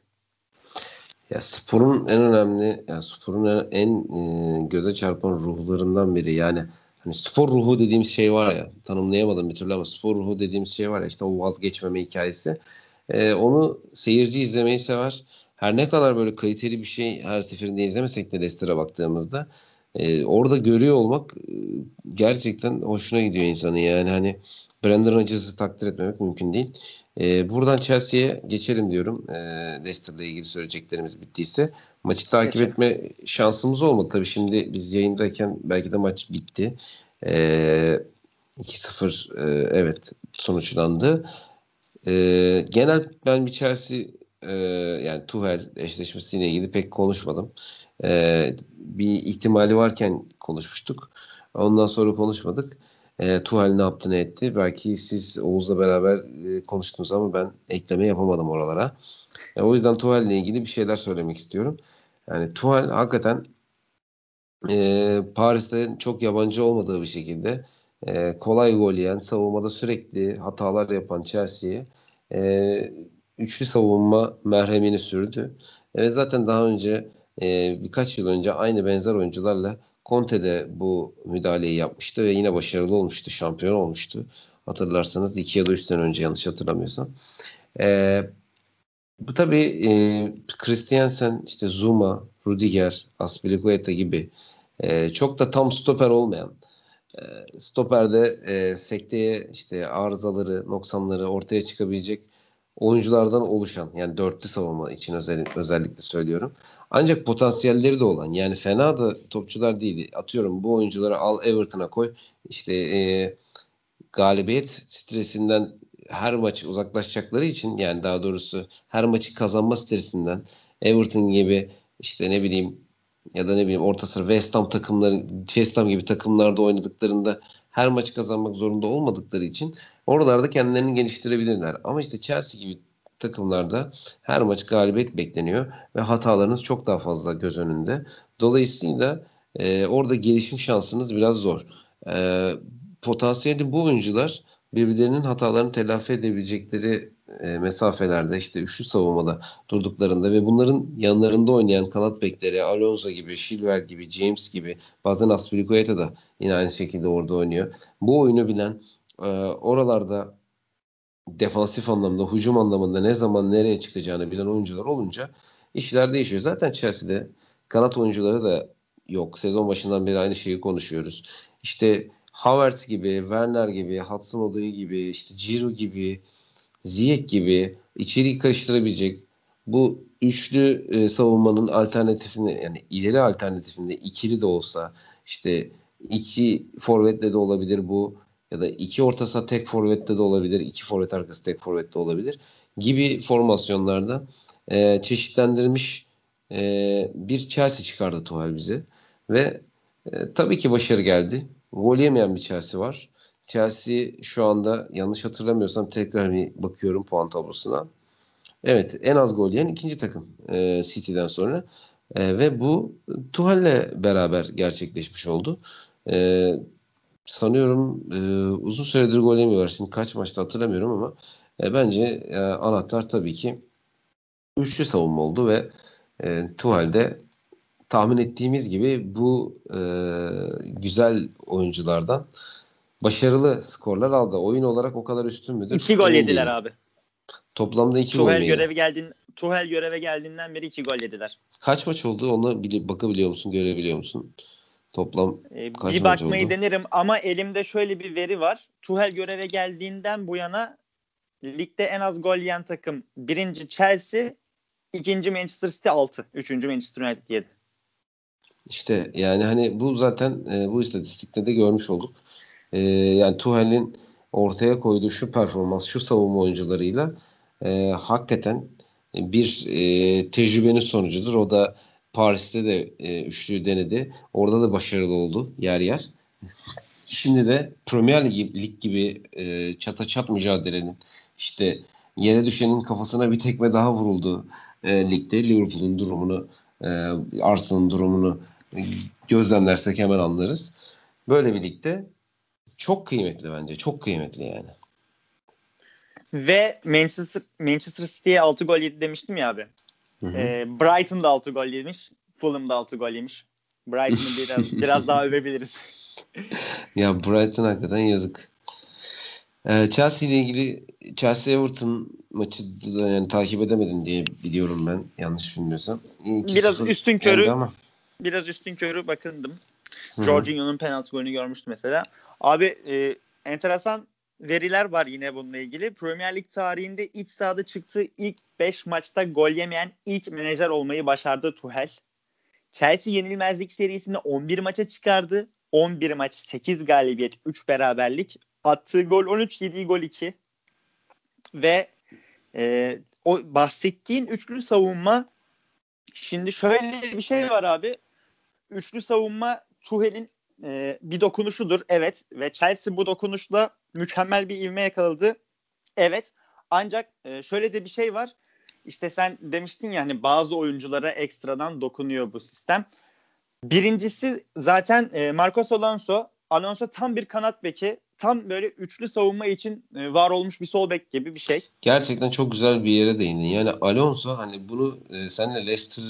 Ya sporun en önemli, ya sporun en, en e, göze çarpan ruhlarından biri. Yani hani spor ruhu dediğimiz şey var ya, tanımlayamadım bir türlü ama spor ruhu dediğimiz şey var ya işte o vazgeçmeme hikayesi. E, onu seyirci izlemeyi sever. Her ne kadar böyle kaliteli bir şey her seferinde izlemesek de Leicester'a baktığımızda e, orada görüyor olmak e, gerçekten hoşuna gidiyor insanın. Yani hani Brandon Rodgers'ı takdir etmemek mümkün değil. E, buradan Chelsea'ye geçelim diyorum. E, Leicester'la ilgili söyleyeceklerimiz bittiyse. Maçı takip Geçelim. etme şansımız olmadı. Tabii şimdi biz yayındayken belki de maç bitti. E, 2-0 e, evet sonuçlandı. E, genel ben bir Chelsea e, yani Tuchel eşleşmesiyle ilgili pek konuşmadım. E, bir ihtimali varken konuşmuştuk. Ondan sonra konuşmadık. E, Tuhal ne yaptı ne etti. Belki siz Oğuz'la beraber e, konuştunuz ama ben ekleme yapamadım oralara. E, o yüzden Tuhal ile ilgili bir şeyler söylemek istiyorum. Yani Tuhal hakikaten e, Paris'te çok yabancı olmadığı bir şekilde e, kolay gol yiyen, savunmada sürekli hatalar yapan Chelsea'ye e, üçlü savunma merhemini sürdü. Evet zaten daha önce e, birkaç yıl önce aynı benzer oyuncularla Conte de bu müdahaleyi yapmıştı ve yine başarılı olmuştu. Şampiyon olmuştu. Hatırlarsanız iki ya da üç sene önce yanlış hatırlamıyorsam. E, bu tabii e, Christiansen, işte Zuma, Rudiger, Aspilicueta gibi e, çok da tam stoper olmayan e, stoperde e, sekteye işte arızaları, noksanları ortaya çıkabilecek oyunculardan oluşan yani dörtlü savunma için özellikle, özellikle söylüyorum. Ancak potansiyelleri de olan yani fena da topçular değil. Atıyorum bu oyuncuları al Everton'a koy. İşte e, galibiyet stresinden her maç uzaklaşacakları için yani daha doğrusu her maçı kazanma stresinden Everton gibi işte ne bileyim ya da ne bileyim orta sıra West Ham takımları West Ham gibi takımlarda oynadıklarında her maçı kazanmak zorunda olmadıkları için oralarda kendilerini geliştirebilirler. Ama işte Chelsea gibi takımlarda her maç galibiyet bekleniyor ve hatalarınız çok daha fazla göz önünde. Dolayısıyla e, orada gelişim şansınız biraz zor. E, potansiyeli bu oyuncular birbirlerinin hatalarını telafi edebilecekleri e, mesafelerde işte üçlü savunmada durduklarında ve bunların yanlarında oynayan kanat bekleri Alonso gibi, Silver gibi, James gibi bazen Aspilicueta da yine aynı şekilde orada oynuyor. Bu oyunu bilen e, oralarda defansif anlamda, hücum anlamında ne zaman nereye çıkacağını bilen oyuncular olunca işler değişiyor. Zaten Chelsea'de kanat oyuncuları da yok. Sezon başından beri aynı şeyi konuşuyoruz. İşte Havertz gibi, Werner gibi, Hudson Odoi gibi, işte Giroud gibi, Ziyech gibi içeriği karıştırabilecek bu üçlü e, savunmanın alternatifini yani ileri alternatifinde ikili de olsa işte iki forvetle de olabilir bu ya da iki orta saha tek forvette de olabilir, iki forvet arkası tek forvette olabilir gibi formasyonlarda e, çeşitlendirilmiş e, bir Chelsea çıkardı Tuchel bize ve e, tabii ki başarı geldi. Gol yemeyen bir Chelsea var. Chelsea şu anda yanlış hatırlamıyorsam tekrar bir bakıyorum puan tablosuna. Evet en az gol yiyen ikinci takım e, City'den sonra. E, ve bu Tuhal'le beraber gerçekleşmiş oldu. E, sanıyorum e, uzun süredir gol yemiyorlar. Şimdi kaç maçta hatırlamıyorum ama e, bence e, anahtar tabii ki üçlü savunma oldu ve e, Tuhal'de tahmin ettiğimiz gibi bu e, güzel oyunculardan başarılı skorlar aldı. Oyun olarak o kadar üstün müdür? İki gol yediler abi. Toplamda iki Tuhel gol görevi geldiğin Tuhel göreve geldiğinden beri iki gol yediler. Kaç maç oldu? Onu bili, bakabiliyor musun? Görebiliyor musun? Toplam ee, kaç bir bakmayı oldu? denerim ama elimde şöyle bir veri var. Tuhel göreve geldiğinden bu yana ligde en az gol yiyen takım birinci Chelsea, ikinci Manchester City 6, üçüncü Manchester United 7. İşte yani hani bu zaten e, bu istatistikte de görmüş olduk. E, yani Tuhel'in ortaya koyduğu şu performans, şu savunma oyuncularıyla e, hakikaten bir e, tecrübenin sonucudur. O da Paris'te de e, üçlüyü denedi. Orada da başarılı oldu yer yer. Şimdi de Premier Lig, Lig gibi e, çata çat mücadelenin işte yere düşenin kafasına bir tekme daha vuruldu e, ligde. Liverpool'un durumunu, e, Arsenal'ın durumunu gözlemlersek hemen anlarız. Böyle bir ligde çok kıymetli bence. Çok kıymetli yani. Ve Manchester Manchester City'ye 6 gol yedi demiştim ya abi. Hı hı. Ee, Brighton da 6 gol yemiş. Fulham da 6 gol yemiş. Brighton'ı biraz biraz daha övebiliriz. Ya Brighton hakikaten yazık. Ee, Chelsea ile ilgili Chelsea Everton maçı da yani takip edemedin diye biliyorum ben yanlış bilmiyorsam. İyi, Biraz 2-0 üstün körü ama. biraz üstün körü bakındım. Jorginho'nun penaltı golünü görmüştüm mesela. Abi e, enteresan veriler var yine bununla ilgili. Premier Lig tarihinde iç sahada çıktığı ilk 5 maçta gol yemeyen ilk menajer olmayı başardı Tuchel. Chelsea yenilmezlik serisini 11 maça çıkardı. 11 maç 8 galibiyet 3 beraberlik. Attığı gol 13 yediği gol 2. Ve e, o bahsettiğin üçlü savunma şimdi şöyle bir şey var abi. Üçlü savunma Tuhel'in e, bir dokunuşudur. Evet. Ve Chelsea bu dokunuşla mükemmel bir ivme yakaladı. Evet. Ancak e, şöyle de bir şey var. İşte sen demiştin ya hani bazı oyunculara ekstradan dokunuyor bu sistem. Birincisi zaten e, Marcos Alonso. Alonso tam bir kanat beki. Tam böyle üçlü savunma için e, var olmuş bir sol bek gibi bir şey. Gerçekten çok güzel bir yere değindin. Yani Alonso hani bunu e, senle Leicester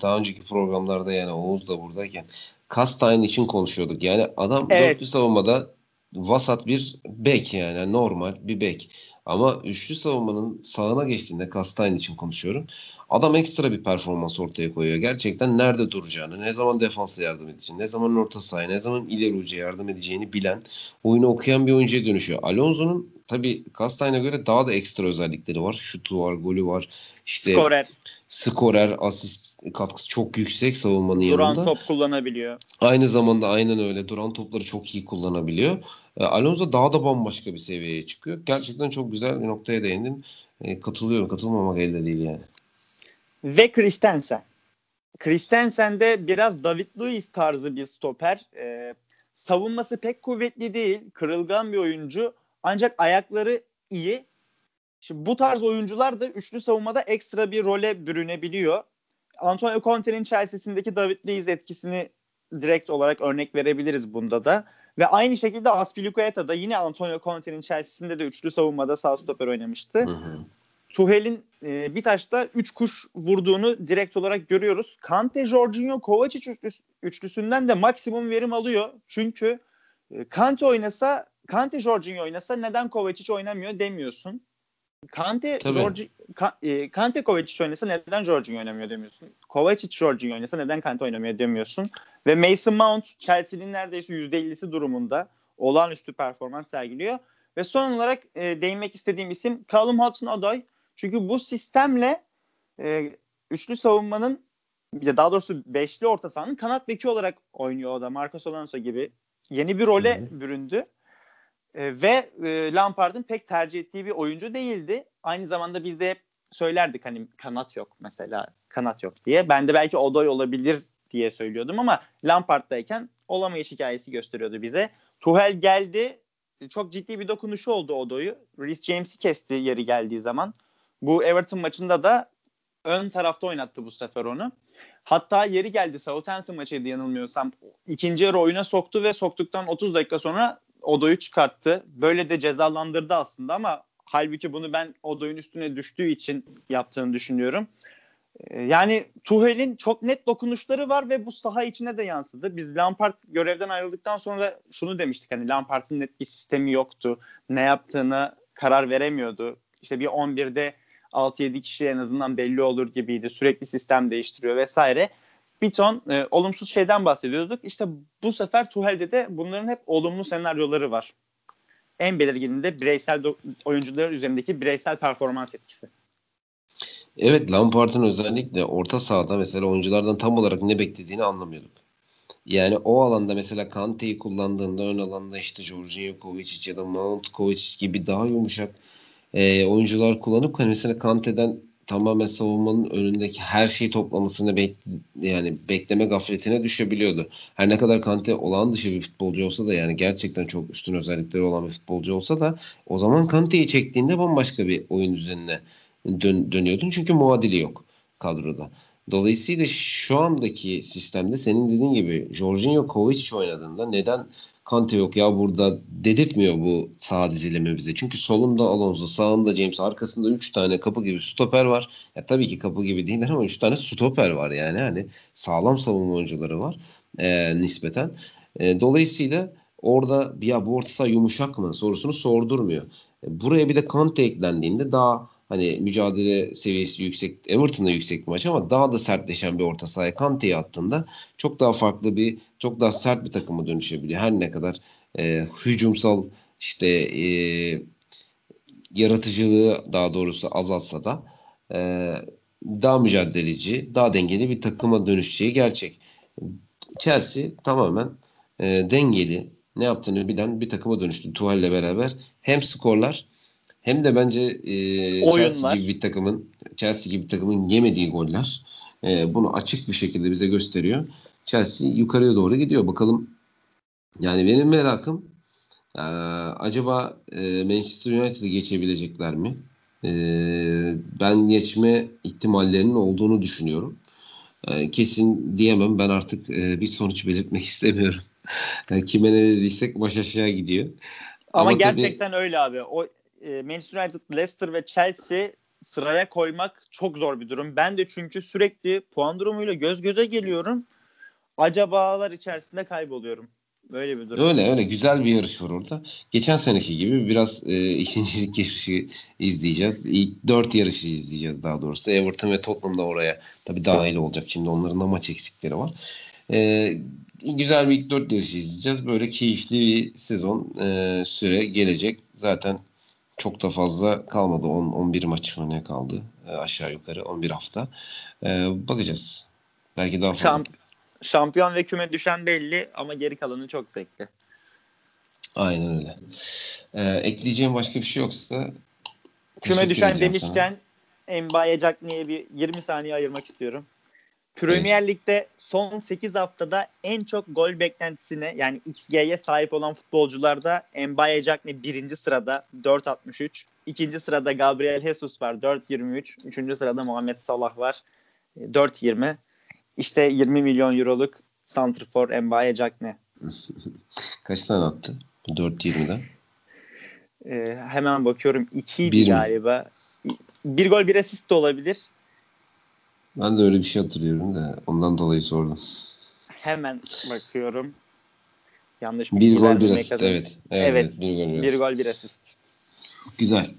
daha önceki programlarda yani Oğuz da buradayken Kastayın için konuşuyorduk. Yani adam evet. dörtlü savunmada vasat bir bek yani normal bir bek. Ama üçlü savunmanın sağına geçtiğinde Kastayın için konuşuyorum. Adam ekstra bir performans ortaya koyuyor. Gerçekten nerede duracağını, ne zaman defansa yardım edeceğini, ne zaman orta sahaya, ne zaman ileri uca yardım edeceğini bilen, oyunu okuyan bir oyuncuya dönüşüyor. Alonso'nun tabii Kastayn'a göre daha da ekstra özellikleri var. Şutu var, golü var. İşte skorer. Skorer, asist katkısı çok yüksek savunmanın duran yanında. top kullanabiliyor. Aynı zamanda aynen öyle duran topları çok iyi kullanabiliyor. E, Alonso daha da bambaşka bir seviyeye çıkıyor. Gerçekten çok güzel bir noktaya değindin. E, katılıyorum. Katılmamak elde değil yani. Ve Christensen. Christensen de biraz David Luiz tarzı bir stoper. Ee, savunması pek kuvvetli değil. Kırılgan bir oyuncu. Ancak ayakları iyi. Şimdi bu tarz oyuncular da üçlü savunmada ekstra bir role bürünebiliyor. Antonio Conte'nin Chelsea'sindeki David Luiz etkisini direkt olarak örnek verebiliriz bunda da. Ve aynı şekilde Aspilicueta da yine Antonio Conte'nin Chelsea'sinde de üçlü savunmada sağ stoper oynamıştı. Hı hı. Tuhel'in e, bir taşta 3 kuş vurduğunu direkt olarak görüyoruz. Kante, Jorginho, Kovacic üçlüs, üçlüsünden de maksimum verim alıyor. Çünkü e, Kante oynasa, Kante, Jorginho oynasa neden Kovacic oynamıyor demiyorsun. Kante, Georgi, Ka, e, Kante Kovacic oynasa neden Jorginho oynamıyor demiyorsun. Kovacic Jorginho oynasa neden Kante oynamıyor demiyorsun. Ve Mason Mount Chelsea'nin neredeyse %50'si durumunda olağanüstü performans sergiliyor. Ve son olarak e, değinmek istediğim isim Callum Hudson-Odoi. Çünkü bu sistemle e, üçlü savunmanın ya daha doğrusu beşli orta sahanın kanat beki olarak oynuyor o da Marcos Alonso gibi. Yeni bir role Hı-hı. büründü. E, ve e, Lampard'ın pek tercih ettiği bir oyuncu değildi. Aynı zamanda biz de hep söylerdik hani kanat yok mesela kanat yok diye. Ben de belki Odoy olabilir diye söylüyordum ama Lampard'dayken olamayış hikayesi gösteriyordu bize. Tuhel geldi. Çok ciddi bir dokunuşu oldu Odoy'u. Reece James'i kesti yeri geldiği zaman. Bu Everton maçında da ön tarafta oynattı bu sefer onu. Hatta yeri geldi Southampton maçıydı yanılmıyorsam. İkinci yarı oyuna soktu ve soktuktan 30 dakika sonra Odo'yu çıkarttı. Böyle de cezalandırdı aslında ama halbuki bunu ben Odo'yun üstüne düştüğü için yaptığını düşünüyorum. Ee, yani Tuhel'in çok net dokunuşları var ve bu saha içine de yansıdı. Biz Lampard görevden ayrıldıktan sonra şunu demiştik hani Lampard'ın net bir sistemi yoktu. Ne yaptığını karar veremiyordu. İşte bir 11'de 6-7 kişi en azından belli olur gibiydi. Sürekli sistem değiştiriyor vesaire. Bir ton e, olumsuz şeyden bahsediyorduk. İşte bu sefer Tuhel'de de bunların hep olumlu senaryoları var. En belirgininde bireysel oyuncuların üzerindeki bireysel performans etkisi. Evet Lampard'ın özellikle orta sahada mesela oyunculardan tam olarak ne beklediğini anlamıyorduk. Yani o alanda mesela Kante'yi kullandığında ön alanda işte Jorginho Kovacic ya da Mount Kovacic gibi daha yumuşak e, oyuncular kullanıp hani mesela Kante'den tamamen savunmanın önündeki her şeyi toplamasını bek yani bekleme gafletine düşebiliyordu. Her ne kadar Kante olağan dışı bir futbolcu olsa da yani gerçekten çok üstün özellikleri olan bir futbolcu olsa da o zaman Kante'yi çektiğinde bambaşka bir oyun düzenine dön, dönüyordun. Çünkü muadili yok kadroda. Dolayısıyla şu andaki sistemde senin dediğin gibi Jorginho Kovacic oynadığında neden Kante yok ya burada dedirtmiyor bu sağ dizileme bize. Çünkü solunda Alonso, sağında James, arkasında 3 tane kapı gibi stoper var. Ya tabii ki kapı gibi değiller ama 3 tane stoper var yani. Hani sağlam savunma oyuncuları var e, nispeten. E, dolayısıyla orada ya bu orta saha yumuşak mı sorusunu sordurmuyor. E, buraya bir de Kante eklendiğinde daha hani mücadele seviyesi yüksek Everton'da yüksek bir maç ama daha da sertleşen bir orta sahaya Kante'yi attığında çok daha farklı bir çok daha sert bir takıma dönüşebiliyor. Her ne kadar e, hücumsal işte e, yaratıcılığı daha doğrusu azaltsa da e, daha mücadeleci, daha dengeli bir takıma dönüşeceği gerçek. Chelsea tamamen e, dengeli, ne yaptığını bilen bir takıma dönüştü. Tuhal'le beraber hem skorlar hem de bence e, Chelsea gibi bir takımın Chelsea gibi bir takımın yemediği goller e, bunu açık bir şekilde bize gösteriyor. Chelsea yukarıya doğru gidiyor. Bakalım yani benim merakım e, acaba e, Manchester United'ı geçebilecekler mi? E, ben geçme ihtimallerinin olduğunu düşünüyorum. E, kesin diyemem. Ben artık e, bir sonuç belirtmek istemiyorum. Yani kime ne dediysek baş aşağı gidiyor. Ama, Ama gerçekten tabii, öyle abi. O e, Manchester United, Leicester ve Chelsea sıraya koymak çok zor bir durum. Ben de çünkü sürekli puan durumuyla göz göze geliyorum. Acabalar içerisinde kayboluyorum. Böyle bir durum. Öyle öyle güzel bir yarış var orada. Geçen seneki gibi biraz e, ikincilik yarışı izleyeceğiz. İlk dört yarışı izleyeceğiz daha doğrusu. Everton ve Tottenham da oraya tabii dahil olacak. Şimdi onların da maç eksikleri var. E, güzel bir ilk dört yarışı izleyeceğiz. Böyle keyifli bir sezon e, süre gelecek. Zaten çok da fazla kalmadı. 10 11 maç ne kaldı? E, aşağı yukarı 11 hafta. E, bakacağız. Belki daha fazla. Şamp şampiyon ve küme düşen belli ama geri kalanı çok zevkli. Aynen öyle. E, ekleyeceğim başka bir şey yoksa küme düşen demişken Mbaye Jackney'e bir 20 saniye ayırmak istiyorum. Premier. Lig'de son 8 haftada en çok gol beklentisine yani XG'ye sahip olan futbolcularda Mbaye Jackne birinci sırada 4.63. ikinci sırada Gabriel Jesus var 4.23. Üçüncü sırada Muhammed Salah var 4.20. İşte 20 milyon euroluk Santrfor Mbaye Jackne. Kaç tane attı? 4.20'den. Ee, hemen bakıyorum. 2 galiba. Bir gol bir asist de olabilir. Ben de öyle bir şey hatırlıyorum da ondan dolayı sordum. Hemen bakıyorum. Yanlış bir gol bir asist. Evet. Evet, evet. Bir gol bir, bir gol bir asist. Güzel.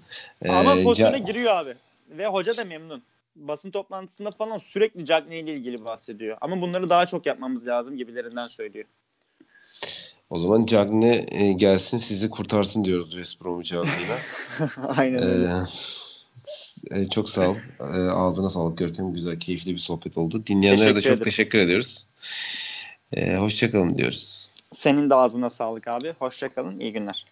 Ee, Ama pozisyona ca- giriyor abi. Ve hoca da memnun. Basın toplantısında falan sürekli Cagney ile ilgili bahsediyor. Ama bunları daha çok yapmamız lazım gibilerinden söylüyor. O zaman Cagney e, gelsin sizi kurtarsın diyoruz West Bromwich. Aynen öyle. Ee, e, çok sağ ol. E, ağzına sağlık Görkem. Güzel, keyifli bir sohbet oldu. Dinleyenlere teşekkür de çok ederim. teşekkür ediyoruz. E, hoşçakalın diyoruz. Senin de ağzına sağlık abi. Hoşçakalın. İyi günler.